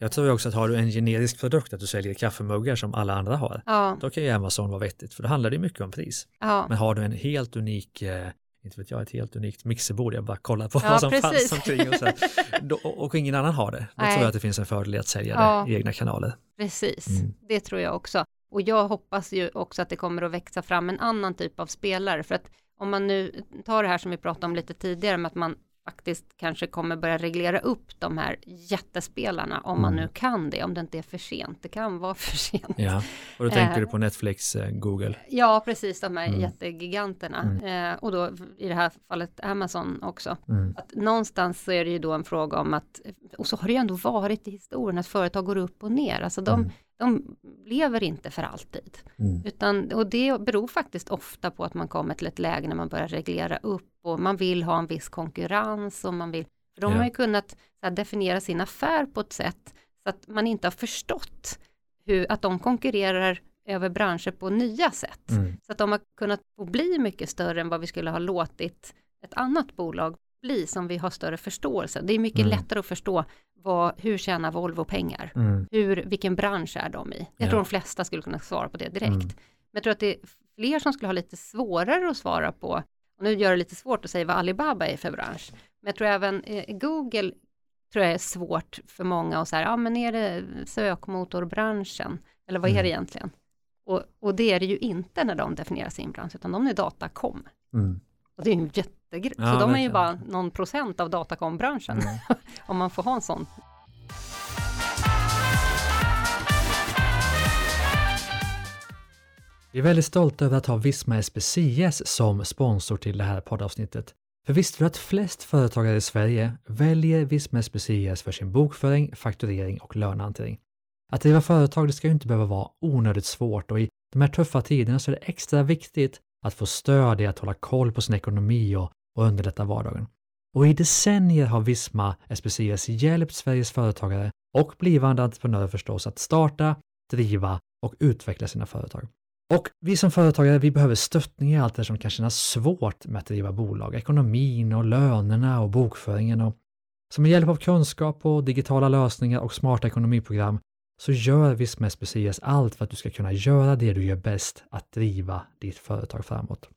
jag tror också att har du en generisk produkt, att du säljer kaffemuggar som alla andra har, ja. då kan ju Amazon vara vettigt, för då handlar det mycket om pris. Ja. Men har du en helt unik eh, inte vet jag, ett helt unikt mixerbord. Jag bara kollar på ja, vad som precis. fanns omkring och, så <laughs> då, och ingen annan har det. Då Nej. tror jag att det finns en fördel i att sälja ja. det i egna kanaler. Precis, mm. det tror jag också. Och jag hoppas ju också att det kommer att växa fram en annan typ av spelare. För att om man nu tar det här som vi pratade om lite tidigare med att man faktiskt kanske kommer börja reglera upp de här jättespelarna om man Mm. nu kan det, om det inte är för sent. Det kan vara <laughs> för sent. Ja, och då tänker Eh. du på Netflix, eh, Google. Ja, precis, de här Mm. jättegiganterna. Eh, och då i det här fallet Amazon också. Mm. Att någonstans så är det ju då en fråga om att, och så har det ju ändå varit i historien att företag går upp och ner. Alltså de, Mm. De lever inte för alltid. Mm. Utan, och det beror faktiskt ofta på att man kommer till ett läge när man börjar reglera upp och man vill ha en viss konkurrens och man vill, för de Ja. har ju kunnat så här, definiera sin affär på ett sätt så att man inte har förstått hur, att de konkurrerar över branscher på nya sätt. Mm. Så att de har kunnat bli mycket större än vad vi skulle ha låtit ett annat bolag bli som vi har större förståelse. Det är mycket Mm. lättare att förstå vad, hur tjänar Volvo pengar? Mm. Hur, vilken bransch är de i? Jag Ja. tror de flesta skulle kunna svara på det direkt. Mm. Men jag tror att det är fler som skulle ha lite svårare att svara på, och nu gör det lite svårt att säga vad Alibaba är för bransch, men jag tror även eh, Google tror jag är svårt för många så här, ja men är det sökmotorbranschen, eller vad är Mm. det egentligen? Och, och det är det ju inte när de definierar sin bransch, utan de är datakom. Mm. Och det är ju jättegrej, Ja, så de är ju bara någon procent av datakombranschen, Mm. <laughs> om man får ha en sån. Vi är väldigt stolta över att ha Visma SPCS som sponsor till det här poddavsnittet. För visste du att flest företagare i Sverige väljer Visma SPCS för sin bokföring, fakturering och lönehantering? Att driva företag det ska ju inte behöva vara onödigt svårt och i de här tuffa tiderna så är det extra viktigt att få stöd i att hålla koll på sin ekonomi och, och underlätta vardagen. Och i decennier har Visma SPCS hjälpt Sveriges företagare och blivande entreprenörer förstås att starta, driva och utveckla sina företag. Och vi som företagare, vi behöver stöttning i allt det som kan kännas svårt med att driva bolag. Ekonomin och lönerna och bokföringen. Och så med hjälp av kunskap och digitala lösningar och smarta ekonomiprogram så gör Visma Specias allt för att du ska kunna göra det du gör bäst, att driva ditt företag framåt.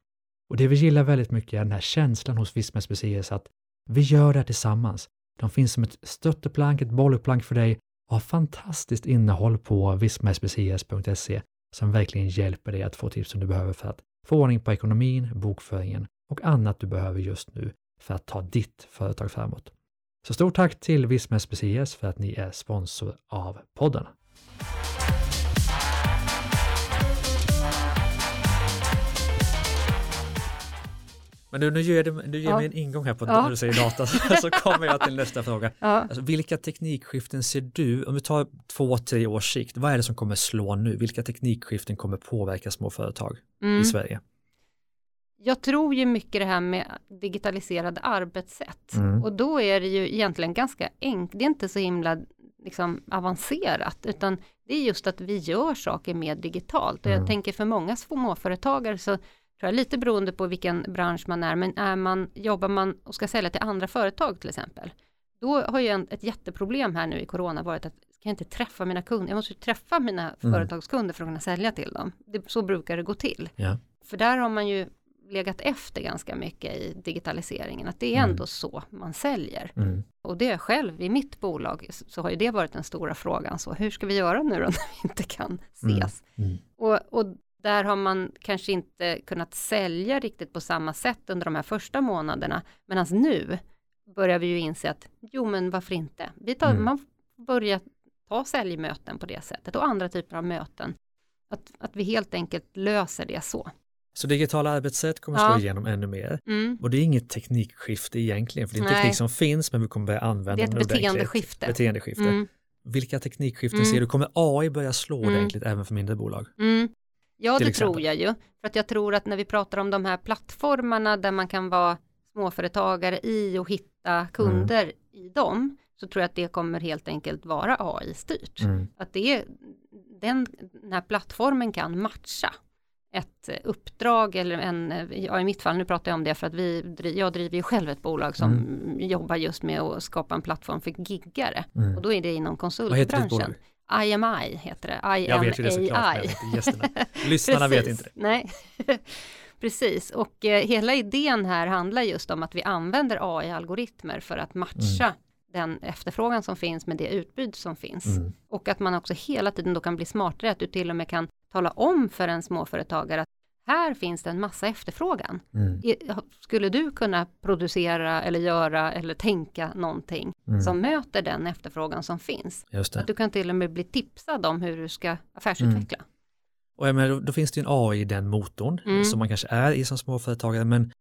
Och det vi gillar väldigt mycket är den här känslan hos Visma Specias att vi gör det här tillsammans. De finns som ett stötteplank, ett bollplank för dig och har fantastiskt innehåll på vismaspecias.se som verkligen hjälper dig att få tips som du behöver för att få ordning på ekonomin, bokföringen och annat du behöver just nu för att ta ditt företag framåt. Så stort tack till Visma SPCS för att ni är sponsor av podden. Men du, nu ger du, du ger Ja. mig en ingång här på Ja. när du säger data, så kommer jag till nästa fråga. <laughs> Ja. Alltså, vilka teknikskiften ser du, om vi tar två, tre års sikt, vad är det som kommer slå nu? Vilka teknikskiften kommer påverka små företag Mm. i Sverige? Jag tror ju mycket det här med digitaliserade arbetssätt Mm. och då är det ju egentligen ganska enkelt, det är inte så himla liksom, avancerat utan det är just att vi gör saker mer digitalt och Mm. jag tänker för många småföretagare så tror jag lite beroende på vilken bransch man är men är man, jobbar man och ska sälja till andra företag till exempel då har ju en, ett jätteproblem här nu i corona varit att kan jag inte träffa mina kunder, jag måste ju träffa mina Mm. företagskunder för att kunna sälja till dem. Det, så brukar det gå till. Ja. För där har man ju legat efter ganska mycket i digitaliseringen, att det är Mm. ändå så man säljer. Mm. Och det själv i mitt bolag så har ju det varit den stora frågan, så hur ska vi göra nu då <laughs> när vi inte kan ses? Mm. Och, och där har man kanske inte kunnat sälja riktigt på samma sätt under de här första månaderna, medan nu börjar vi ju inse att jo men varför inte? Vi tar, Mm. Man börjar ta säljmöten på det sättet och andra typer av möten. Att, att vi helt enkelt löser det så. Så digitala arbetssätt kommer Ja. slå igenom ännu mer. Mm. Och det är inget teknikskifte egentligen, för det är en Nej. teknik som finns, men vi kommer börja använda Det är ett den ordentligt. beteendeskifte. Beteendeskifte. Mm. Vilka teknikskiften Mm. ser du? Kommer AI börja slå Mm. ordentligt även för mindre bolag? Mm. Ja, Till det exempel. tror jag ju. För att jag tror att när vi pratar om de här plattformarna där man kan vara småföretagare i och hitta kunder Mm. i dem, så tror jag att det kommer helt enkelt vara AI-styrt. Mm. Att det den, den här plattformen kan matcha ett eh, uppdrag eller en, eh, ja i mitt fall, nu pratar jag om det för att vi, jag driver ju själv ett bolag som jobbar just med att skapa en plattform för giggare Mm. och då är det inom konsultbranschen. IMI heter det, Jag vet ju det såklart, IMAI. <laughs> Lyssnarna vet inte det. Nej, <laughs> precis. Och eh, hela idén här handlar just om att vi använder AI-algoritmer för att matcha den efterfrågan som finns med det utbud som finns. Mm. Och att man också hela tiden då kan bli smartare, att du till och med kan tala om för en småföretagare att här finns det en massa efterfrågan. Mm. Skulle du kunna producera eller göra eller tänka någonting Mm. som möter den efterfrågan som finns? Att du kan till och med bli tipsad om hur du ska affärsutveckla. Och jag menar, då, då finns det ju en AI i den motorn Mm. som man kanske är i som småföretagare men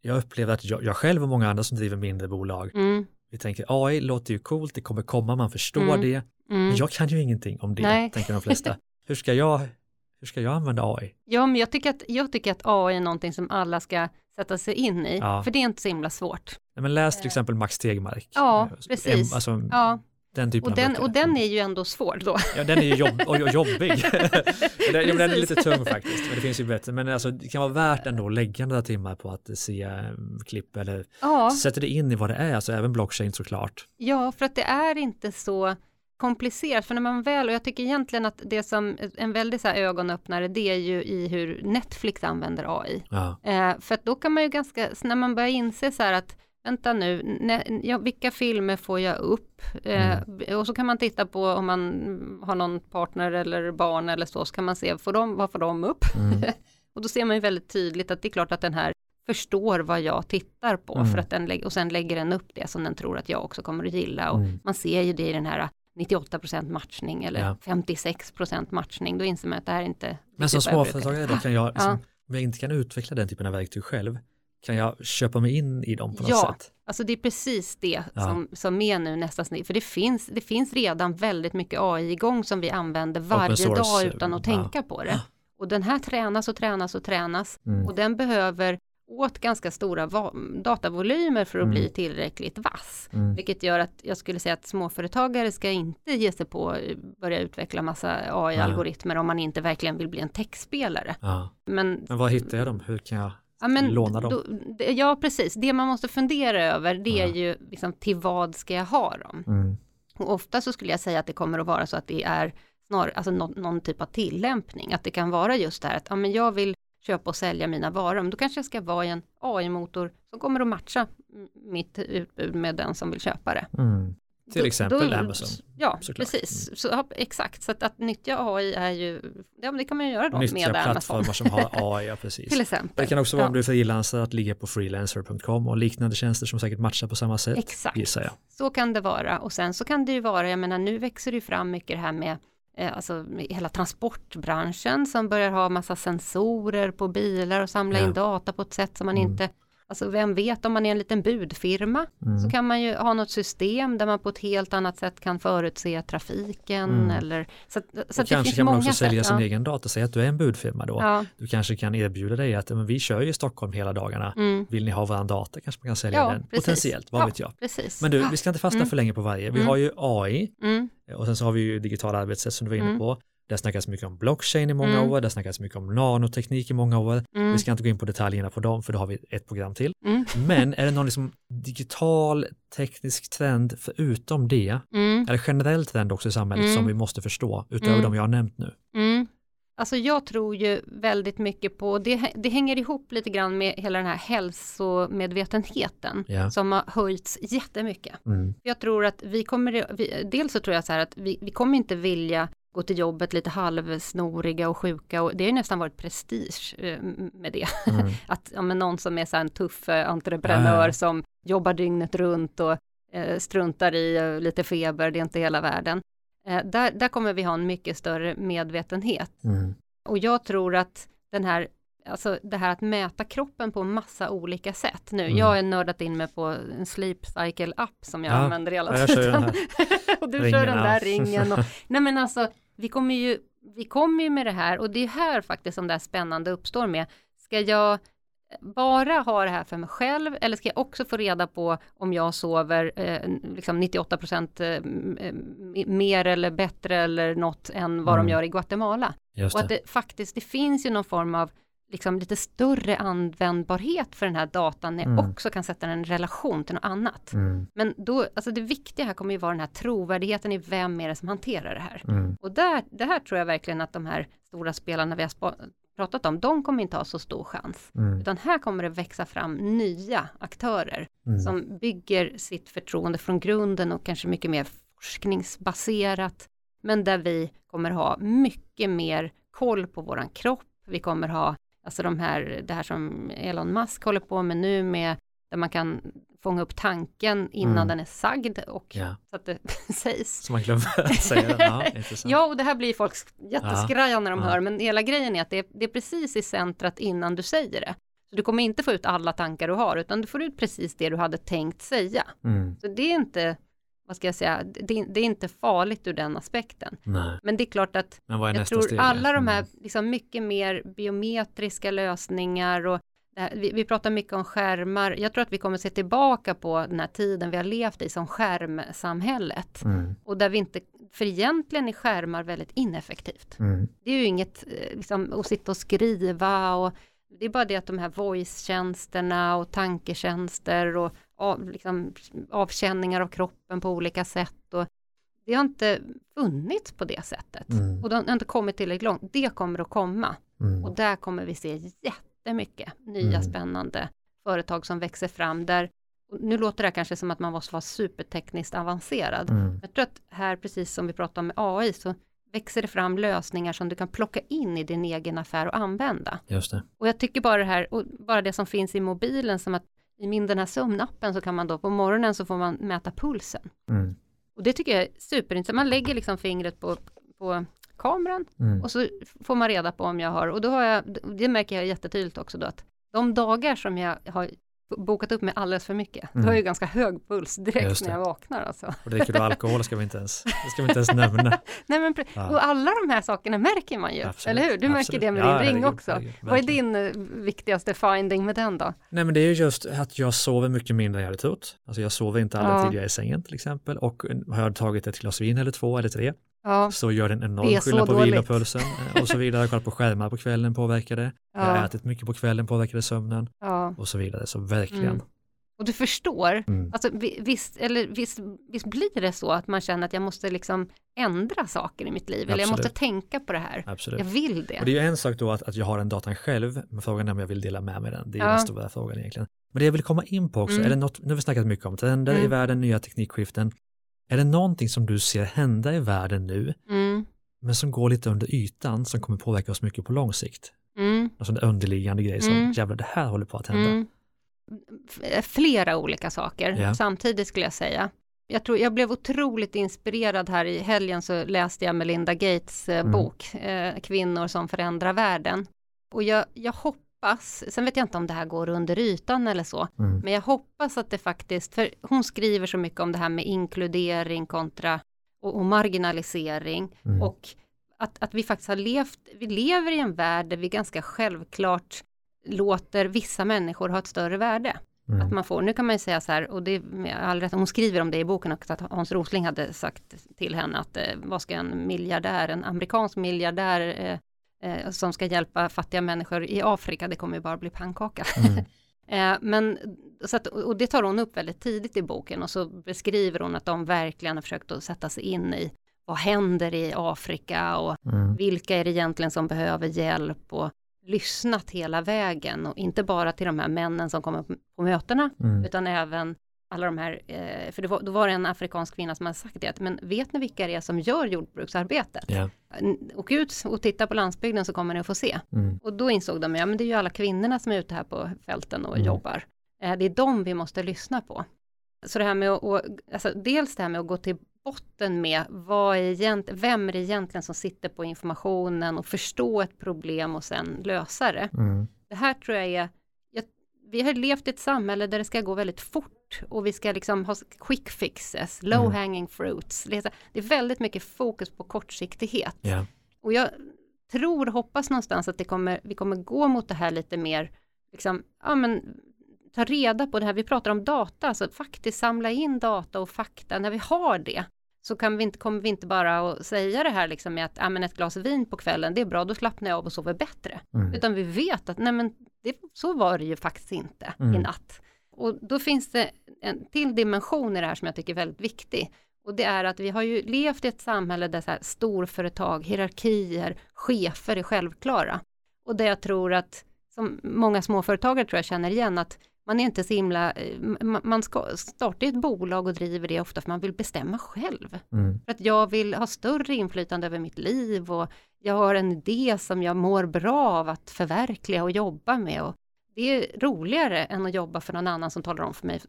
jag upplever att jag, jag själv och många andra som driver mindre bolag Mm, vi tänker AI låter ju coolt, det kommer komma, man förstår Mm. det mm. men jag kan ju ingenting om det, Nej. tänker de flesta. <laughs> hur, ska jag, hur ska jag använda AI? Ja, men jag tycker, att, jag tycker att AI är någonting som alla ska sätta sig in i, Ja. för det är inte så himla svårt. Nej, men läs till exempel Max Tegmark. Ja, Eh, precis. Alltså, Ja, den typen och av den, böcker. och den är ju ändå svår då. Ja, den är ju jobb, och, och jobbig. <laughs> den, den är lite tung faktiskt, men det finns ju bättre. Men alltså, det kan vara värt ändå att lägga några timmar på att se eh, klipp eller Ja, sätta det in i vad det är, alltså även blockchain såklart. ja, för att det är inte så komplicerat, för när man väl, och jag tycker egentligen att det som, en väldigt så här ögonöppnare, det är ju i hur Netflix använder AI. Eh, för att då kan man ju ganska, när man börjar inse så här att vänta nu, ne, ja, vilka filmer får jag upp? Eh, Och så kan man titta på om man har någon partner eller barn eller så, så kan man se, får de, vad får de upp? Mm. <laughs> och då ser man ju väldigt tydligt att det är klart att den här förstår vad jag tittar på Mm. för att den, lä- och sen lägger den upp det som den tror att jag också kommer att gilla och Mm. man ser ju det i den här 98% matchning eller Ja. 56% matchning, då inser man att det här inte Men som småföretagare kan jag, liksom, Ja. om jag inte kan utveckla den typen av verktyg själv, kan jag köpa mig in i dem på något Ja. sätt? Alltså det är precis det Ja. som, som är nu nästa snitt. För det finns, det finns redan väldigt mycket AI igång som vi använder varje dag utan att ja. tänka på det. Och den här tränas och tränas och tränas Mm. och den behöver åt ganska stora datavolymer för att Mm. bli tillräckligt vass. Mm. Vilket gör att jag skulle säga att småföretagare ska inte ge sig på att börja utveckla massa AI-algoritmer om man inte verkligen vill bli en techspelare. Ja. Men Men var hittar jag dem? Hur kan jag Ja, men låna dem? Då, ja, precis. Det man måste fundera över, det är Ja. ju liksom, till vad ska jag ha dem? Mm. Och ofta så skulle jag säga att det kommer att vara så att det är snar, alltså någon, någon typ av tillämpning, att det kan vara just det här att ja, men jag vill köpa och sälja mina varor, men då kanske jag ska vara i en AI-motor som kommer att matcha mitt utbud med den som vill köpa det. Mm. Till Då- exempel då- Amazon. Ja, såklart. precis. Så, ja, exakt, så att, att nyttja AI är ju, ja men det kan man ju göra då Nyttja med Amazon. plattformar som har <laughs> AI, ja precis. Till exempel. Det kan också vara Ja. om du är frilansare att ligga på freelancer.com och liknande tjänster som säkert matchar på samma sätt, Exakt. gissar jag. Så kan det vara och sen så kan det ju vara, jag menar nu växer det ju fram mycket det här med alltså med hela transportbranschen som börjar ha massa sensorer på bilar och samla Ja. in data på ett sätt som man Mm. inte Alltså vem vet om man är en liten budfirma Mm. så kan man ju ha något system där man på ett helt annat sätt kan förutse trafiken Mm. eller så, så att kanske kan man också sälja sätt. sin ja. egen data, säg att du är en budfirma då. Ja. Du kanske kan erbjuda dig att men vi kör ju i Stockholm hela dagarna, Mm. vill ni ha våran data kanske man kan sälja Ja, den precis. potentiellt, vad Ja. vet jag. Precis. Men du, vi ska inte fastna Mm. för länge på varje. Vi Mm. har ju AI Mm. och sen så har vi ju digitala arbetssätt som du var inne på. Det har snackats mycket om blockchain i många Mm. år, det har snackats mycket om nanoteknik i många år. Mm. Vi ska inte gå in på detaljerna på dem för då har vi ett program till. Mm. Men <laughs> är det någon liksom digital teknisk trend förutom det, Mm. eller generell trend också i samhället Mm. som vi måste förstå utöver Mm. de jag har nämnt nu? Mm. Alltså jag tror ju väldigt mycket på, det, det hänger ihop lite grann med hela den här hälsomedvetenheten Ja. som har höjts jättemycket. Mm. Jag tror att vi kommer, vi, dels så tror jag så här att vi, vi kommer inte vilja gå till jobbet lite halvsnoriga och sjuka och det har ju nästan varit prestige eh, med det. Mm. <laughs> Att ja, men någon som är så här en tuff eh, entreprenör Ja. som jobbar dygnet runt och eh, struntar i eh, lite feber, det är inte hela världen. Eh, där, där kommer vi ha en mycket större medvetenhet. Mm. Och jag tror att den här, alltså det här att mäta kroppen på massa olika sätt nu. Mm. Jag har nördat in mig på en sleep cycle app som jag Ja, använder hela ja, jag tiden. <laughs> och du ringen, kör den ja. där ringen. Och, <laughs> nej men alltså, vi kommer ju, vi kommer ju med det här och det är här faktiskt som det här spännande uppstår med. Ska jag bara ha det här för mig själv eller ska jag också få reda på om jag sover eh, liksom 98 procent eh, m- m- mer eller bättre eller något än vad Mm. de gör i Guatemala. Just Och att det faktiskt, det finns ju någon form av liksom lite större användbarhet för den här datan när jag Mm. också kan sätta den i relation till något annat. Mm. Men då, alltså det viktiga här kommer ju vara den här trovärdigheten i vem är det som hanterar det här. Mm. Och där, det här tror jag verkligen att de här stora spelarna vi har pratat om, de kommer inte ha så stor chans. Mm. Utan här kommer det växa fram nya aktörer Mm. som bygger sitt förtroende från grunden och kanske mycket mer forskningsbaserat. Men där vi kommer ha mycket mer koll på våran kropp. Vi kommer ha Alltså de här, det här som Elon Musk håller på med nu med, där man kan fånga upp tanken innan Mm. den är sagd och Ja. så att det <laughs> sägs. Så man glömmer att säga det. Ja. <laughs> Ja, och det här blir folk jätteskraja när de Ja. hör, men hela grejen är att det är, det är precis i centrat innan du säger det. Så du kommer inte få ut alla tankar du har, utan du får ut precis det du hade tänkt säga. Mm. Så det är inte, vad ska jag säga, det, det är inte farligt ur den aspekten. Nej. Men det är klart att är jag tror steg? alla de här Mm. liksom mycket mer biometriska lösningar och här, vi, vi pratar mycket om skärmar. Jag tror att vi kommer se tillbaka på den här tiden vi har levt i som skärmsamhället. Mm. Och där vi inte, för egentligen är skärmar väldigt ineffektivt. Mm. Det är ju inget eh, liksom, att sitta och skriva och det är bara det att de här voice-tjänsterna och tanketjänster och av, liksom, avkänningar av kroppen på olika sätt. Och det har inte funnits på det sättet. Mm. Och det har inte kommit tillräckligt långt. Det kommer att komma. Mm. Och där kommer vi se jättemycket nya Mm. spännande företag som växer fram där. Nu låter det här kanske som att man måste vara supertekniskt avancerad. Mm. Jag tror att här, precis som vi pratar om med AI, så växer det fram lösningar som du kan plocka in i din egen affär och använda. Just det. Och jag tycker bara det här, och bara det som finns i mobilen, som att i min den här sömnappen så kan man då på morgonen så får man mäta pulsen. Mm. Och det tycker jag är superintressant. Man lägger liksom fingret på, på kameran Mm. och så får man reda på om jag har, och då har jag, det märker jag jättetydligt också då att de dagar som jag har bokat upp med alldeles för mycket, då Mm. har jag ju ganska hög puls direkt när jag vaknar alltså. Och dricker du alkohol ska vi inte ens, det ska vi inte ens <laughs> nämna. Nej men Ja. och alla de här sakerna märker man ju, Absolut, eller hur? Du märker absolut. det med Ja, din ring herregud, också. herregud, Vad är din eh, viktigaste finding med den då? Nej men det är ju just att jag sover mycket mindre än jag hade trott. Alltså jag sover inte alla Ja. är i sängen till exempel och har jag tagit ett glas vin eller två eller tre Ja, så gör det en Det enorm skillnad på vilopulsen eh, och så vidare. Jag kollat på skärmar på kvällen påverkade. Jag har ja, ätit mycket på kvällen påverkade sömnen ja. och så vidare. Så verkligen. Mm. Och du förstår, Mm. alltså vi- visst, eller visst, visst blir det så att man känner att jag måste liksom ändra saker i mitt liv, eller jag måste Absolut. tänka på det här. Absolut. Jag vill det. Och det är ju en sak då att, att jag har den datan själv, men frågan är om jag vill dela med mig den. Det är Ja. den stora frågan egentligen. Men det jag vill komma in på också, Mm. är det något, nu har vi snackat mycket om trender i Mm. världen, nya teknikskiften. Är det någonting som du ser hända i världen nu, Mm, men som går lite under ytan, som kommer påverka oss mycket på lång sikt? mm, Alltså en underliggande grej som, Mm. jävlar det här håller på att hända. mm. F- Flera olika saker Ja. samtidigt skulle jag säga. Jag, tror, jag blev otroligt inspirerad här i helgen så läste jag Melinda Gates eh, Mm. bok eh, Kvinnor som förändrar världen. Och jag, jag hoppas, sen vet jag inte om det här går under ytan eller så, Mm. men jag hoppas att det faktiskt, för hon skriver så mycket om det här med inkludering kontra och, och marginalisering Mm. och att, att vi faktiskt har levt, vi lever i en värld där vi ganska självklart låter vissa människor ha ett större värde. Mm. Att man får, nu kan man ju säga så här, och det med all rätt, hon skriver om det i boken också, att Hans Rosling hade sagt till henne att eh, vad ska en miljardär, en amerikansk miljardär eh, eh, som ska hjälpa fattiga människor i Afrika, det kommer ju bara bli pannkaka. Mm. <laughs> Eh, men, så att, och det tar hon upp väldigt tidigt i boken och så beskriver hon att de verkligen har försökt att sätta sig in i vad händer i Afrika och Mm. vilka är det egentligen som behöver hjälp och lyssnat hela vägen och inte bara till de här männen som kommer på mötena Mm. utan även alla de här, eh, för var, då var det en afrikansk kvinna som hade sagt det, men vet ni vilka det är som gör jordbruksarbetet? N- Åk ut och titta på landsbygden så kommer ni att få se. Mm. Och då insåg de, ja men det är ju alla kvinnorna som är ute här på fälten och Mm. jobbar. Eh, det är dem vi måste lyssna på. Så det här med att, och, alltså dels det här med att gå till botten med vad är egent, vem är det egentligen som sitter på informationen och förstå ett problem och sen lösa det. Mm. Det här tror jag är, jag, vi har levt i ett samhälle där det ska gå väldigt fort och vi ska liksom ha quick fixes, low Mm. hanging fruits. Det är, väldigt mycket fokus på kortsiktighet. Ja. Och jag tror, hoppas någonstans att det kommer, vi kommer gå mot det här lite mer, liksom, ja men ta reda på det här, vi pratar om data, alltså faktiskt samla in data och fakta, när vi har det så kan vi inte, kommer vi inte bara att säga det här liksom med att ja, men ett glas vin på kvällen, det är bra, då slappnar jag av och sover bättre. Mm. Utan vi vet att nej men det, så var det ju faktiskt inte Mm. i natt. Och då finns det en till dimension i det här som jag tycker är väldigt viktig. Och det är att vi har ju levt i ett samhälle där så här storföretag, hierarkier, chefer är självklara. Och där jag tror att, som många småföretagare tror jag känner igen, att man är inte så himla, eh, ma- man ska starta ett bolag och driver det ofta för man vill bestämma själv. Mm. För att jag vill ha större inflytande över mitt liv och jag har en idé som jag mår bra av att förverkliga och jobba med. Och det är roligare än att jobba för någon annan som talar om för mig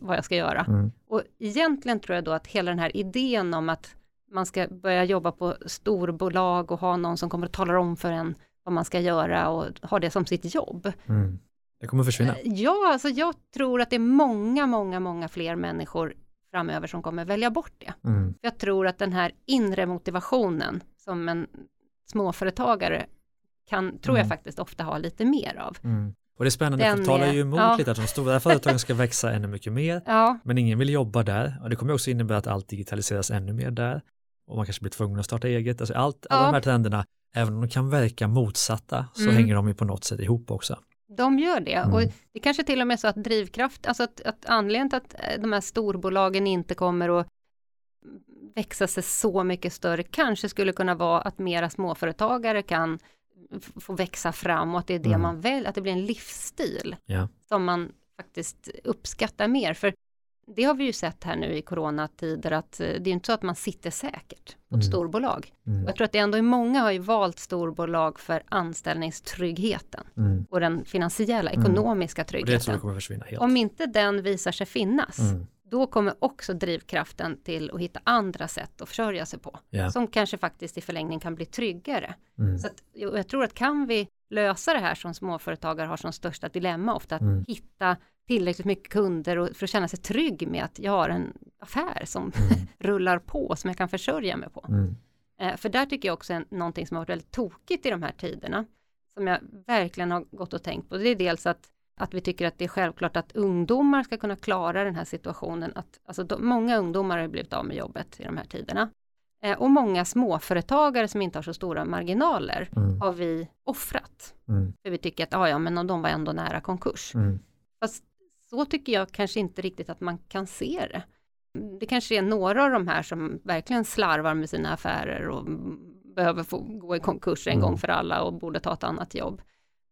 vad, jag ska göra. Mm. Och egentligen tror jag då att hela den här idén om att man ska börja jobba på storbolag och ha någon som kommer och talar om för en vad man ska göra och ha det som sitt jobb. Mm. Det kommer försvinna. Ja, alltså jag tror att det är många, många, många fler människor framöver som kommer välja bort det. Mm. Jag tror att den här inre motivationen som en småföretagare kan, tror jag Mm. faktiskt ofta ha lite mer av. Mm. Och det är spännande, Den det talar ju emot ja. lite att de stora <laughs> företagen ska växa ännu mycket mer, Ja, men ingen vill jobba där. Och det kommer också innebära att allt digitaliseras ännu mer där. Och man kanske blir tvungen att starta eget. Alltså allt, alla Ja. de här trenderna, även om de kan verka motsatta, så Mm. hänger de ju på något sätt ihop också. de gör det. Mm. Och det kanske till och med är så att drivkraft, alltså att, att anledningen till att eh, de här storbolagen inte kommer att växa sig så mycket större kanske skulle kunna vara att mera småföretagare kan få växa fram och att det är det Mm. man väljer, att det blir en livsstil Ja. som man faktiskt uppskattar mer. För det har vi ju sett här nu i coronatider att eh, det är inte så att man sitter säkert på Mm. ett storbolag. Mm. Jag tror att det ändå är många har ju valt storbolag för anställningstryggheten Mm. och den finansiella, Mm. ekonomiska tryggheten. Om inte den visar sig finnas, Mm. Då kommer också drivkraften till att hitta andra sätt att försörja sig på, Ja. som kanske faktiskt i förlängning kan bli tryggare. Mm. Så att, jag tror att kan vi lösa det här som småföretagare har som största dilemma ofta, att Mm. hitta tillräckligt mycket kunder och för att känna sig trygg med att jag har en affär som Mm. <laughs> rullar på, som jag kan försörja mig på. Mm. Eh, för där tycker jag också är någonting som har varit väldigt tokigt i de här tiderna, som jag verkligen har gått och tänkt på. Det är dels att, att vi tycker att det är självklart att ungdomar ska kunna klara den här situationen. Att, alltså de, många ungdomar har blivit av med jobbet i de här tiderna. Eh, och många småföretagare som inte har så stora marginaler Mm. har vi offrat. Mm. För vi tycker att ah, ja, men de var ändå nära konkurs. Mm. Fast så tycker jag kanske inte riktigt att man kan se det. Det kanske är några av de här som verkligen slarvar med sina affärer och behöver få gå i konkurs en Mm. gång för alla och borde ta ett annat jobb.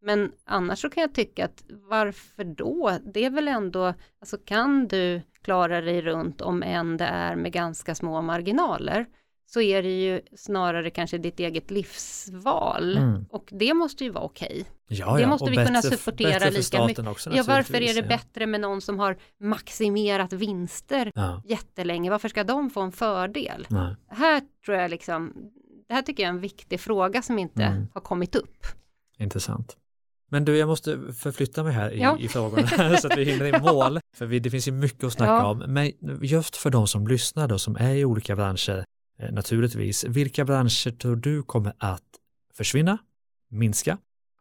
Men annars så kan jag tycka att varför då? Det är väl ändå, alltså kan du klara dig runt om än det är med ganska små marginaler så är det ju snarare kanske ditt eget livsval Mm. och det måste ju vara okej. Ja, Det ja. måste och vi kunna bättre- supportera bättre för lika mycket. Också, Ja, varför är det bättre med någon som har maximerat vinster Ja. jättelänge? Varför ska de få en fördel? Nej. Här tror jag liksom, det här tycker jag är en viktig fråga som inte Mm. har kommit upp. Intressant. Men du, jag måste förflytta mig här i, Ja. i frågorna <laughs> så att vi hinner i mål. För vi, det finns ju mycket att snacka Ja. om. Men just för de som lyssnar då, som är i olika branscher, eh, naturligtvis, vilka branscher tror du kommer att försvinna, minska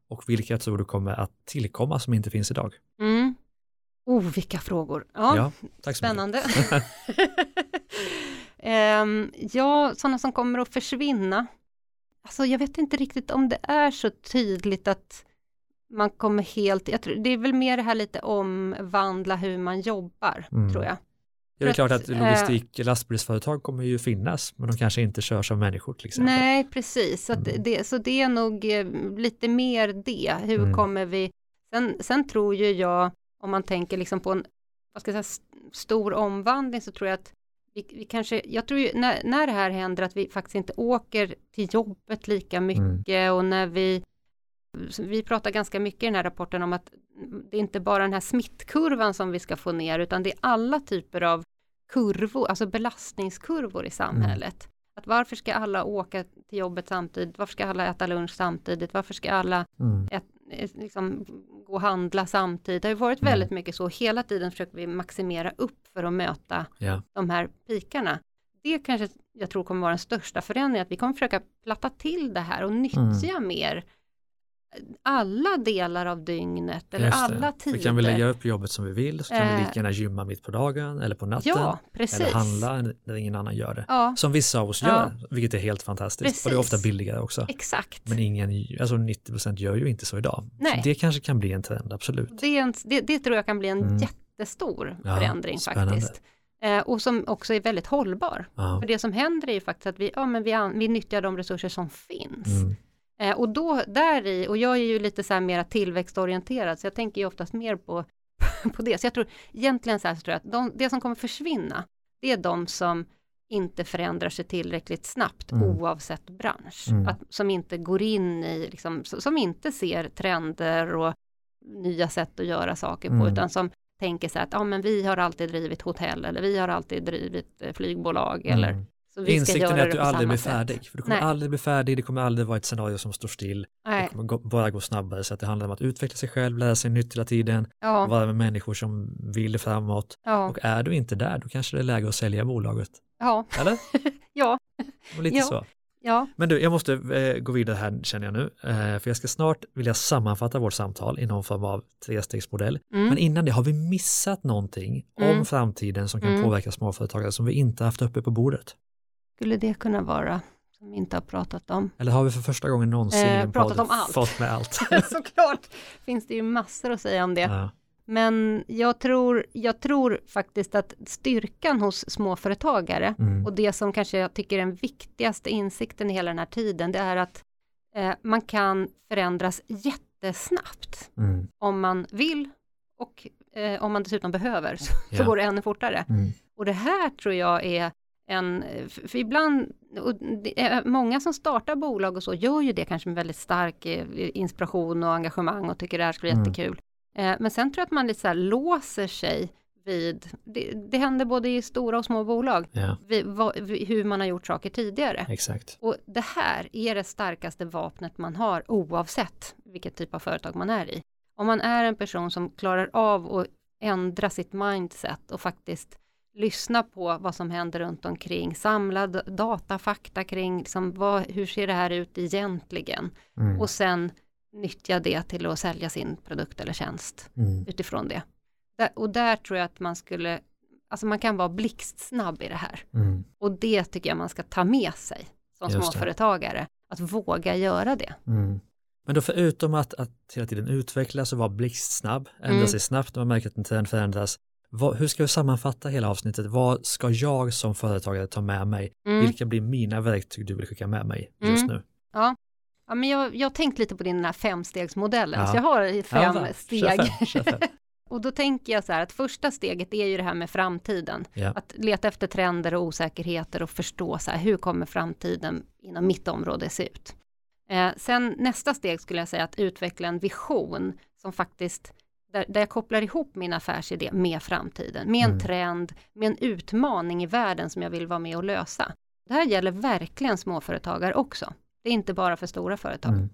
och vilka tror du kommer att tillkomma som inte finns idag? Mm. Oh, vilka frågor. Ja, Ja, tack så spännande. <laughs> <laughs> Ehm, ja, sådana som kommer att försvinna. Alltså jag vet inte riktigt om det är så tydligt att man kommer helt, jag tror, det är väl mer det här lite omvandla hur man jobbar, Mm. tror jag. Ja, det är klart att, eh, logistik, lastbilsföretag kommer ju finnas, men de kanske inte körs av människor till exempel. Nej, precis. Så, Mm. det, så det är nog eh, lite mer det. Hur Mm. kommer vi... Sen, sen tror ju jag, om man tänker liksom på en vad ska jag säga, st- stor omvandling, så tror jag att vi, vi kanske, jag tror ju när, när det här händer att vi faktiskt inte åker till jobbet lika mycket Mm. och när vi vi pratar ganska mycket i den här rapporten om att det är inte bara den här smittkurvan som vi ska få ner, utan det är alla typer av kurvor, alltså belastningskurvor i samhället. Att varför ska alla åka till jobbet samtidigt? Varför ska alla äta lunch samtidigt? Varför ska alla Mm. ät, eh, liksom, gå och handla samtidigt? Det har ju varit Mm. väldigt mycket så. Hela tiden försöker vi maximera upp för att möta Ja. de här pikarna. Det kanske jag tror kommer vara den största förändringen, att vi kommer försöka platta till det här och nyttja mer alla delar av dygnet eller alla tider. Vi kan väl lägga upp jobbet som vi vill, så kan vi Eh. lika gärna gymma mitt på dagen eller på natten. Ja, precis. Eller handla när ingen annan gör det. Ja, Som vissa av oss Ja. gör, vilket är helt fantastiskt. Och det är ofta Precis. billigare också. exakt. Men ingen, alltså 90% gör ju inte så idag. Nej. Så det kanske kan bli en trend, absolut. Det, en, det, det tror jag kan bli en Mm. jättestor förändring faktiskt. Eh, och som också är väldigt hållbar. För det som händer är ju faktiskt att vi, ja, men vi, vi nyttjar de resurser som finns. Mm. Eh, och då där i, och jag är ju lite så här mera tillväxtorienterad, så jag tänker ju oftast mer på, <laughs> på det. Så jag tror egentligen så här så tror jag att de, det som kommer försvinna, det är de som inte förändrar sig tillräckligt snabbt Mm. oavsett bransch. Mm. Att, som inte går in i, liksom, som inte ser trender och nya sätt att göra saker på, Mm. utan som tänker så här att ja, men vi har alltid drivit hotell eller vi har alltid drivit eh, flygbolag eller Insikten är att du aldrig blir sätt. färdig. För du kommer Nej. aldrig bli färdig, det kommer aldrig vara ett scenario som står still. Nej, Det kommer gå, bara gå snabbare. Så att det handlar om att utveckla sig själv, lära sig nytt hela tiden, ja, vara med människor som vill framåt. ja, Och är du inte där, då kanske det är läge att sälja bolaget. ja, Eller? <laughs> ja, Och lite Ja. så. ja, Men du, jag måste eh, gå vidare här känner jag nu. Eh, för jag ska snart vilja sammanfatta vårt samtal i någon form av trestegsmodell. mm. Men innan det, har vi missat någonting Mm. om framtiden som kan Mm. påverka småföretagare som vi inte haft uppe på bordet? Skulle det kunna vara som vi inte har pratat om? Eller har vi för första gången någonsin Eh, pratat om allt. fått med allt? <laughs> Såklart finns det ju massor att säga om det. ja. Men jag tror, jag tror faktiskt att styrkan hos småföretagare mm. och det som kanske jag tycker är den viktigaste insikten i hela den här tiden, det är att eh, man kan förändras jättesnabbt Mm. om man vill och eh, om man dessutom behöver så, så Ja. går det ännu fortare. Mm. Och det här tror jag är en, för ibland, och många som startar bolag och så gör ju det kanske med väldigt stark eh, inspiration och engagemang och tycker det här skulle vara Mm. jättekul. Eh, Men sen tror jag att man lite så här låser sig vid, det, det händer både i stora och små bolag, Ja, vid, vad, vid hur man har gjort saker tidigare. exakt. Och det här är det starkaste vapnet man har oavsett vilket typ av företag man är i. Om man är en person som klarar av att ändra sitt mindset och faktiskt lyssna på vad som händer runt omkring, samla data, fakta kring liksom vad, hur ser det här ut egentligen Mm. och sen nyttja det till att sälja sin produkt eller tjänst Mm. utifrån det. Där, och där tror jag att man skulle, alltså man kan vara blixtsnabb i det här. Mm. Och det tycker jag man ska ta med sig som Just det. småföretagare, att våga göra det. Mm. Men då förutom att, att hela tiden utvecklas och vara blixtsnabb, ändra Mm. sig snabbt när man märker att en trend förändras, vad, hur ska vi sammanfatta hela avsnittet? Vad ska jag som företagare ta med mig? Mm. Vilka blir mina verktyg du vill skicka med mig just Mm. nu? Ja, men jag, jag har tänkt lite på din här femstegsmodellen, Ja. så jag har fem? Kör steg. fem, kör fem. <laughs> Och då tänker jag så här att första steget är ju det här med framtiden. Ja. Att leta efter trender och osäkerheter och förstå så här, hur kommer framtiden inom mitt område se ut? Eh, sen nästa steg skulle jag säga att utveckla en vision som faktiskt där, där jag kopplar ihop min affärsidé med framtiden, med en Mm. trend, med en utmaning i världen som jag vill vara med och lösa. Det här gäller verkligen småföretagare också. Det är inte bara för stora företag. Mm.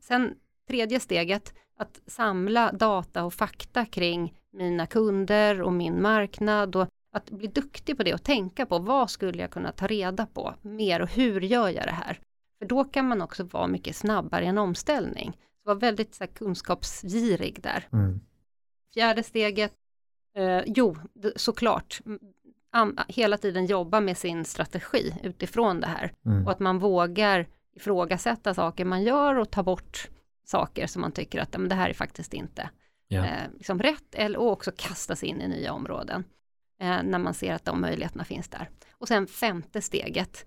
Sen tredje steget, att samla data och fakta kring mina kunder och min marknad och att bli duktig på det och tänka på vad skulle jag kunna ta reda på mer och hur gör jag det här? För då kan man också vara mycket snabbare i en omställning. Så var väldigt så här, kunskapsgirig där. Mm. Fjärde steget, eh, jo, såklart, hela tiden jobba med sin strategi utifrån det här Mm. och att man vågar ifrågasätta saker man gör och ta bort saker som man tycker att "Ja, men det här är faktiskt inte Ja. eh, liksom rätt eller och också kasta sig in i nya områden eh, när man ser att de möjligheterna finns där. Och sen femte steget,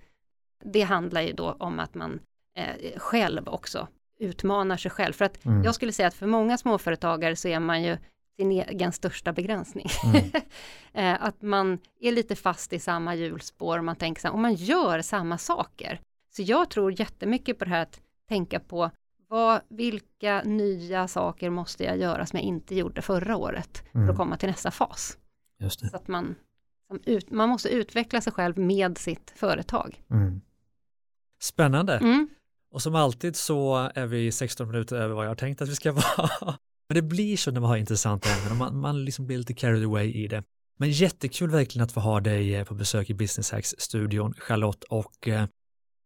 det handlar ju då om att man eh, själv också utmanar sig själv. För att Mm. jag skulle säga att för många småföretagare så är man ju sin egen största begränsning. Mm. <laughs> Eh, att man är lite fast i samma hjulspår och man tänker så här, om man gör samma saker. Så jag tror jättemycket på det här att tänka på vad, vilka nya saker måste jag göra som jag inte gjorde förra året för Mm. att komma till nästa fas. Så att man, ut, man måste utveckla sig själv med sitt företag. Mm. Spännande. Mm. Och som alltid så är vi 16 minuter över vad jag har tänkt att vi ska <laughs> vara. Men det blir så när man har intressanta ämnen och man, man liksom blir lite carried away i det. Men jättekul verkligen att få ha dig eh, på besök i Business Hacks-studion, Charlotte. Och eh,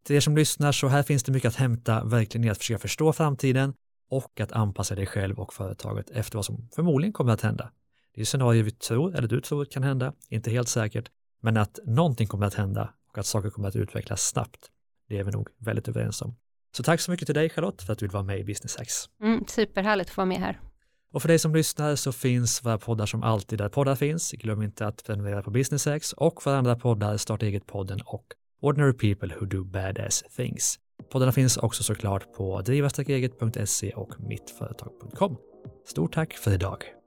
till er som lyssnar så här finns det mycket att hämta verkligen i att försöka förstå framtiden och att anpassa dig själv och företaget efter vad som förmodligen kommer att hända. Det är scenarier vi tror, eller du tror kan hända, inte helt säkert, men att någonting kommer att hända och att saker kommer att utvecklas snabbt. Det är vi nog väldigt överens om. Så tack så mycket till dig Charlotte för att du vill vara med i Business Hacks. Mm, superhärligt att få vara med här. Och för dig som lyssnar så finns våra poddar som alltid där poddar finns. Glöm inte att prenumerera på Business och för andra poddar Starta eget-podden och Ordinary People Who Do Badass Things. Poddarna finns också såklart på drivastarkeget.se och mittföretag.com. Stort tack för idag.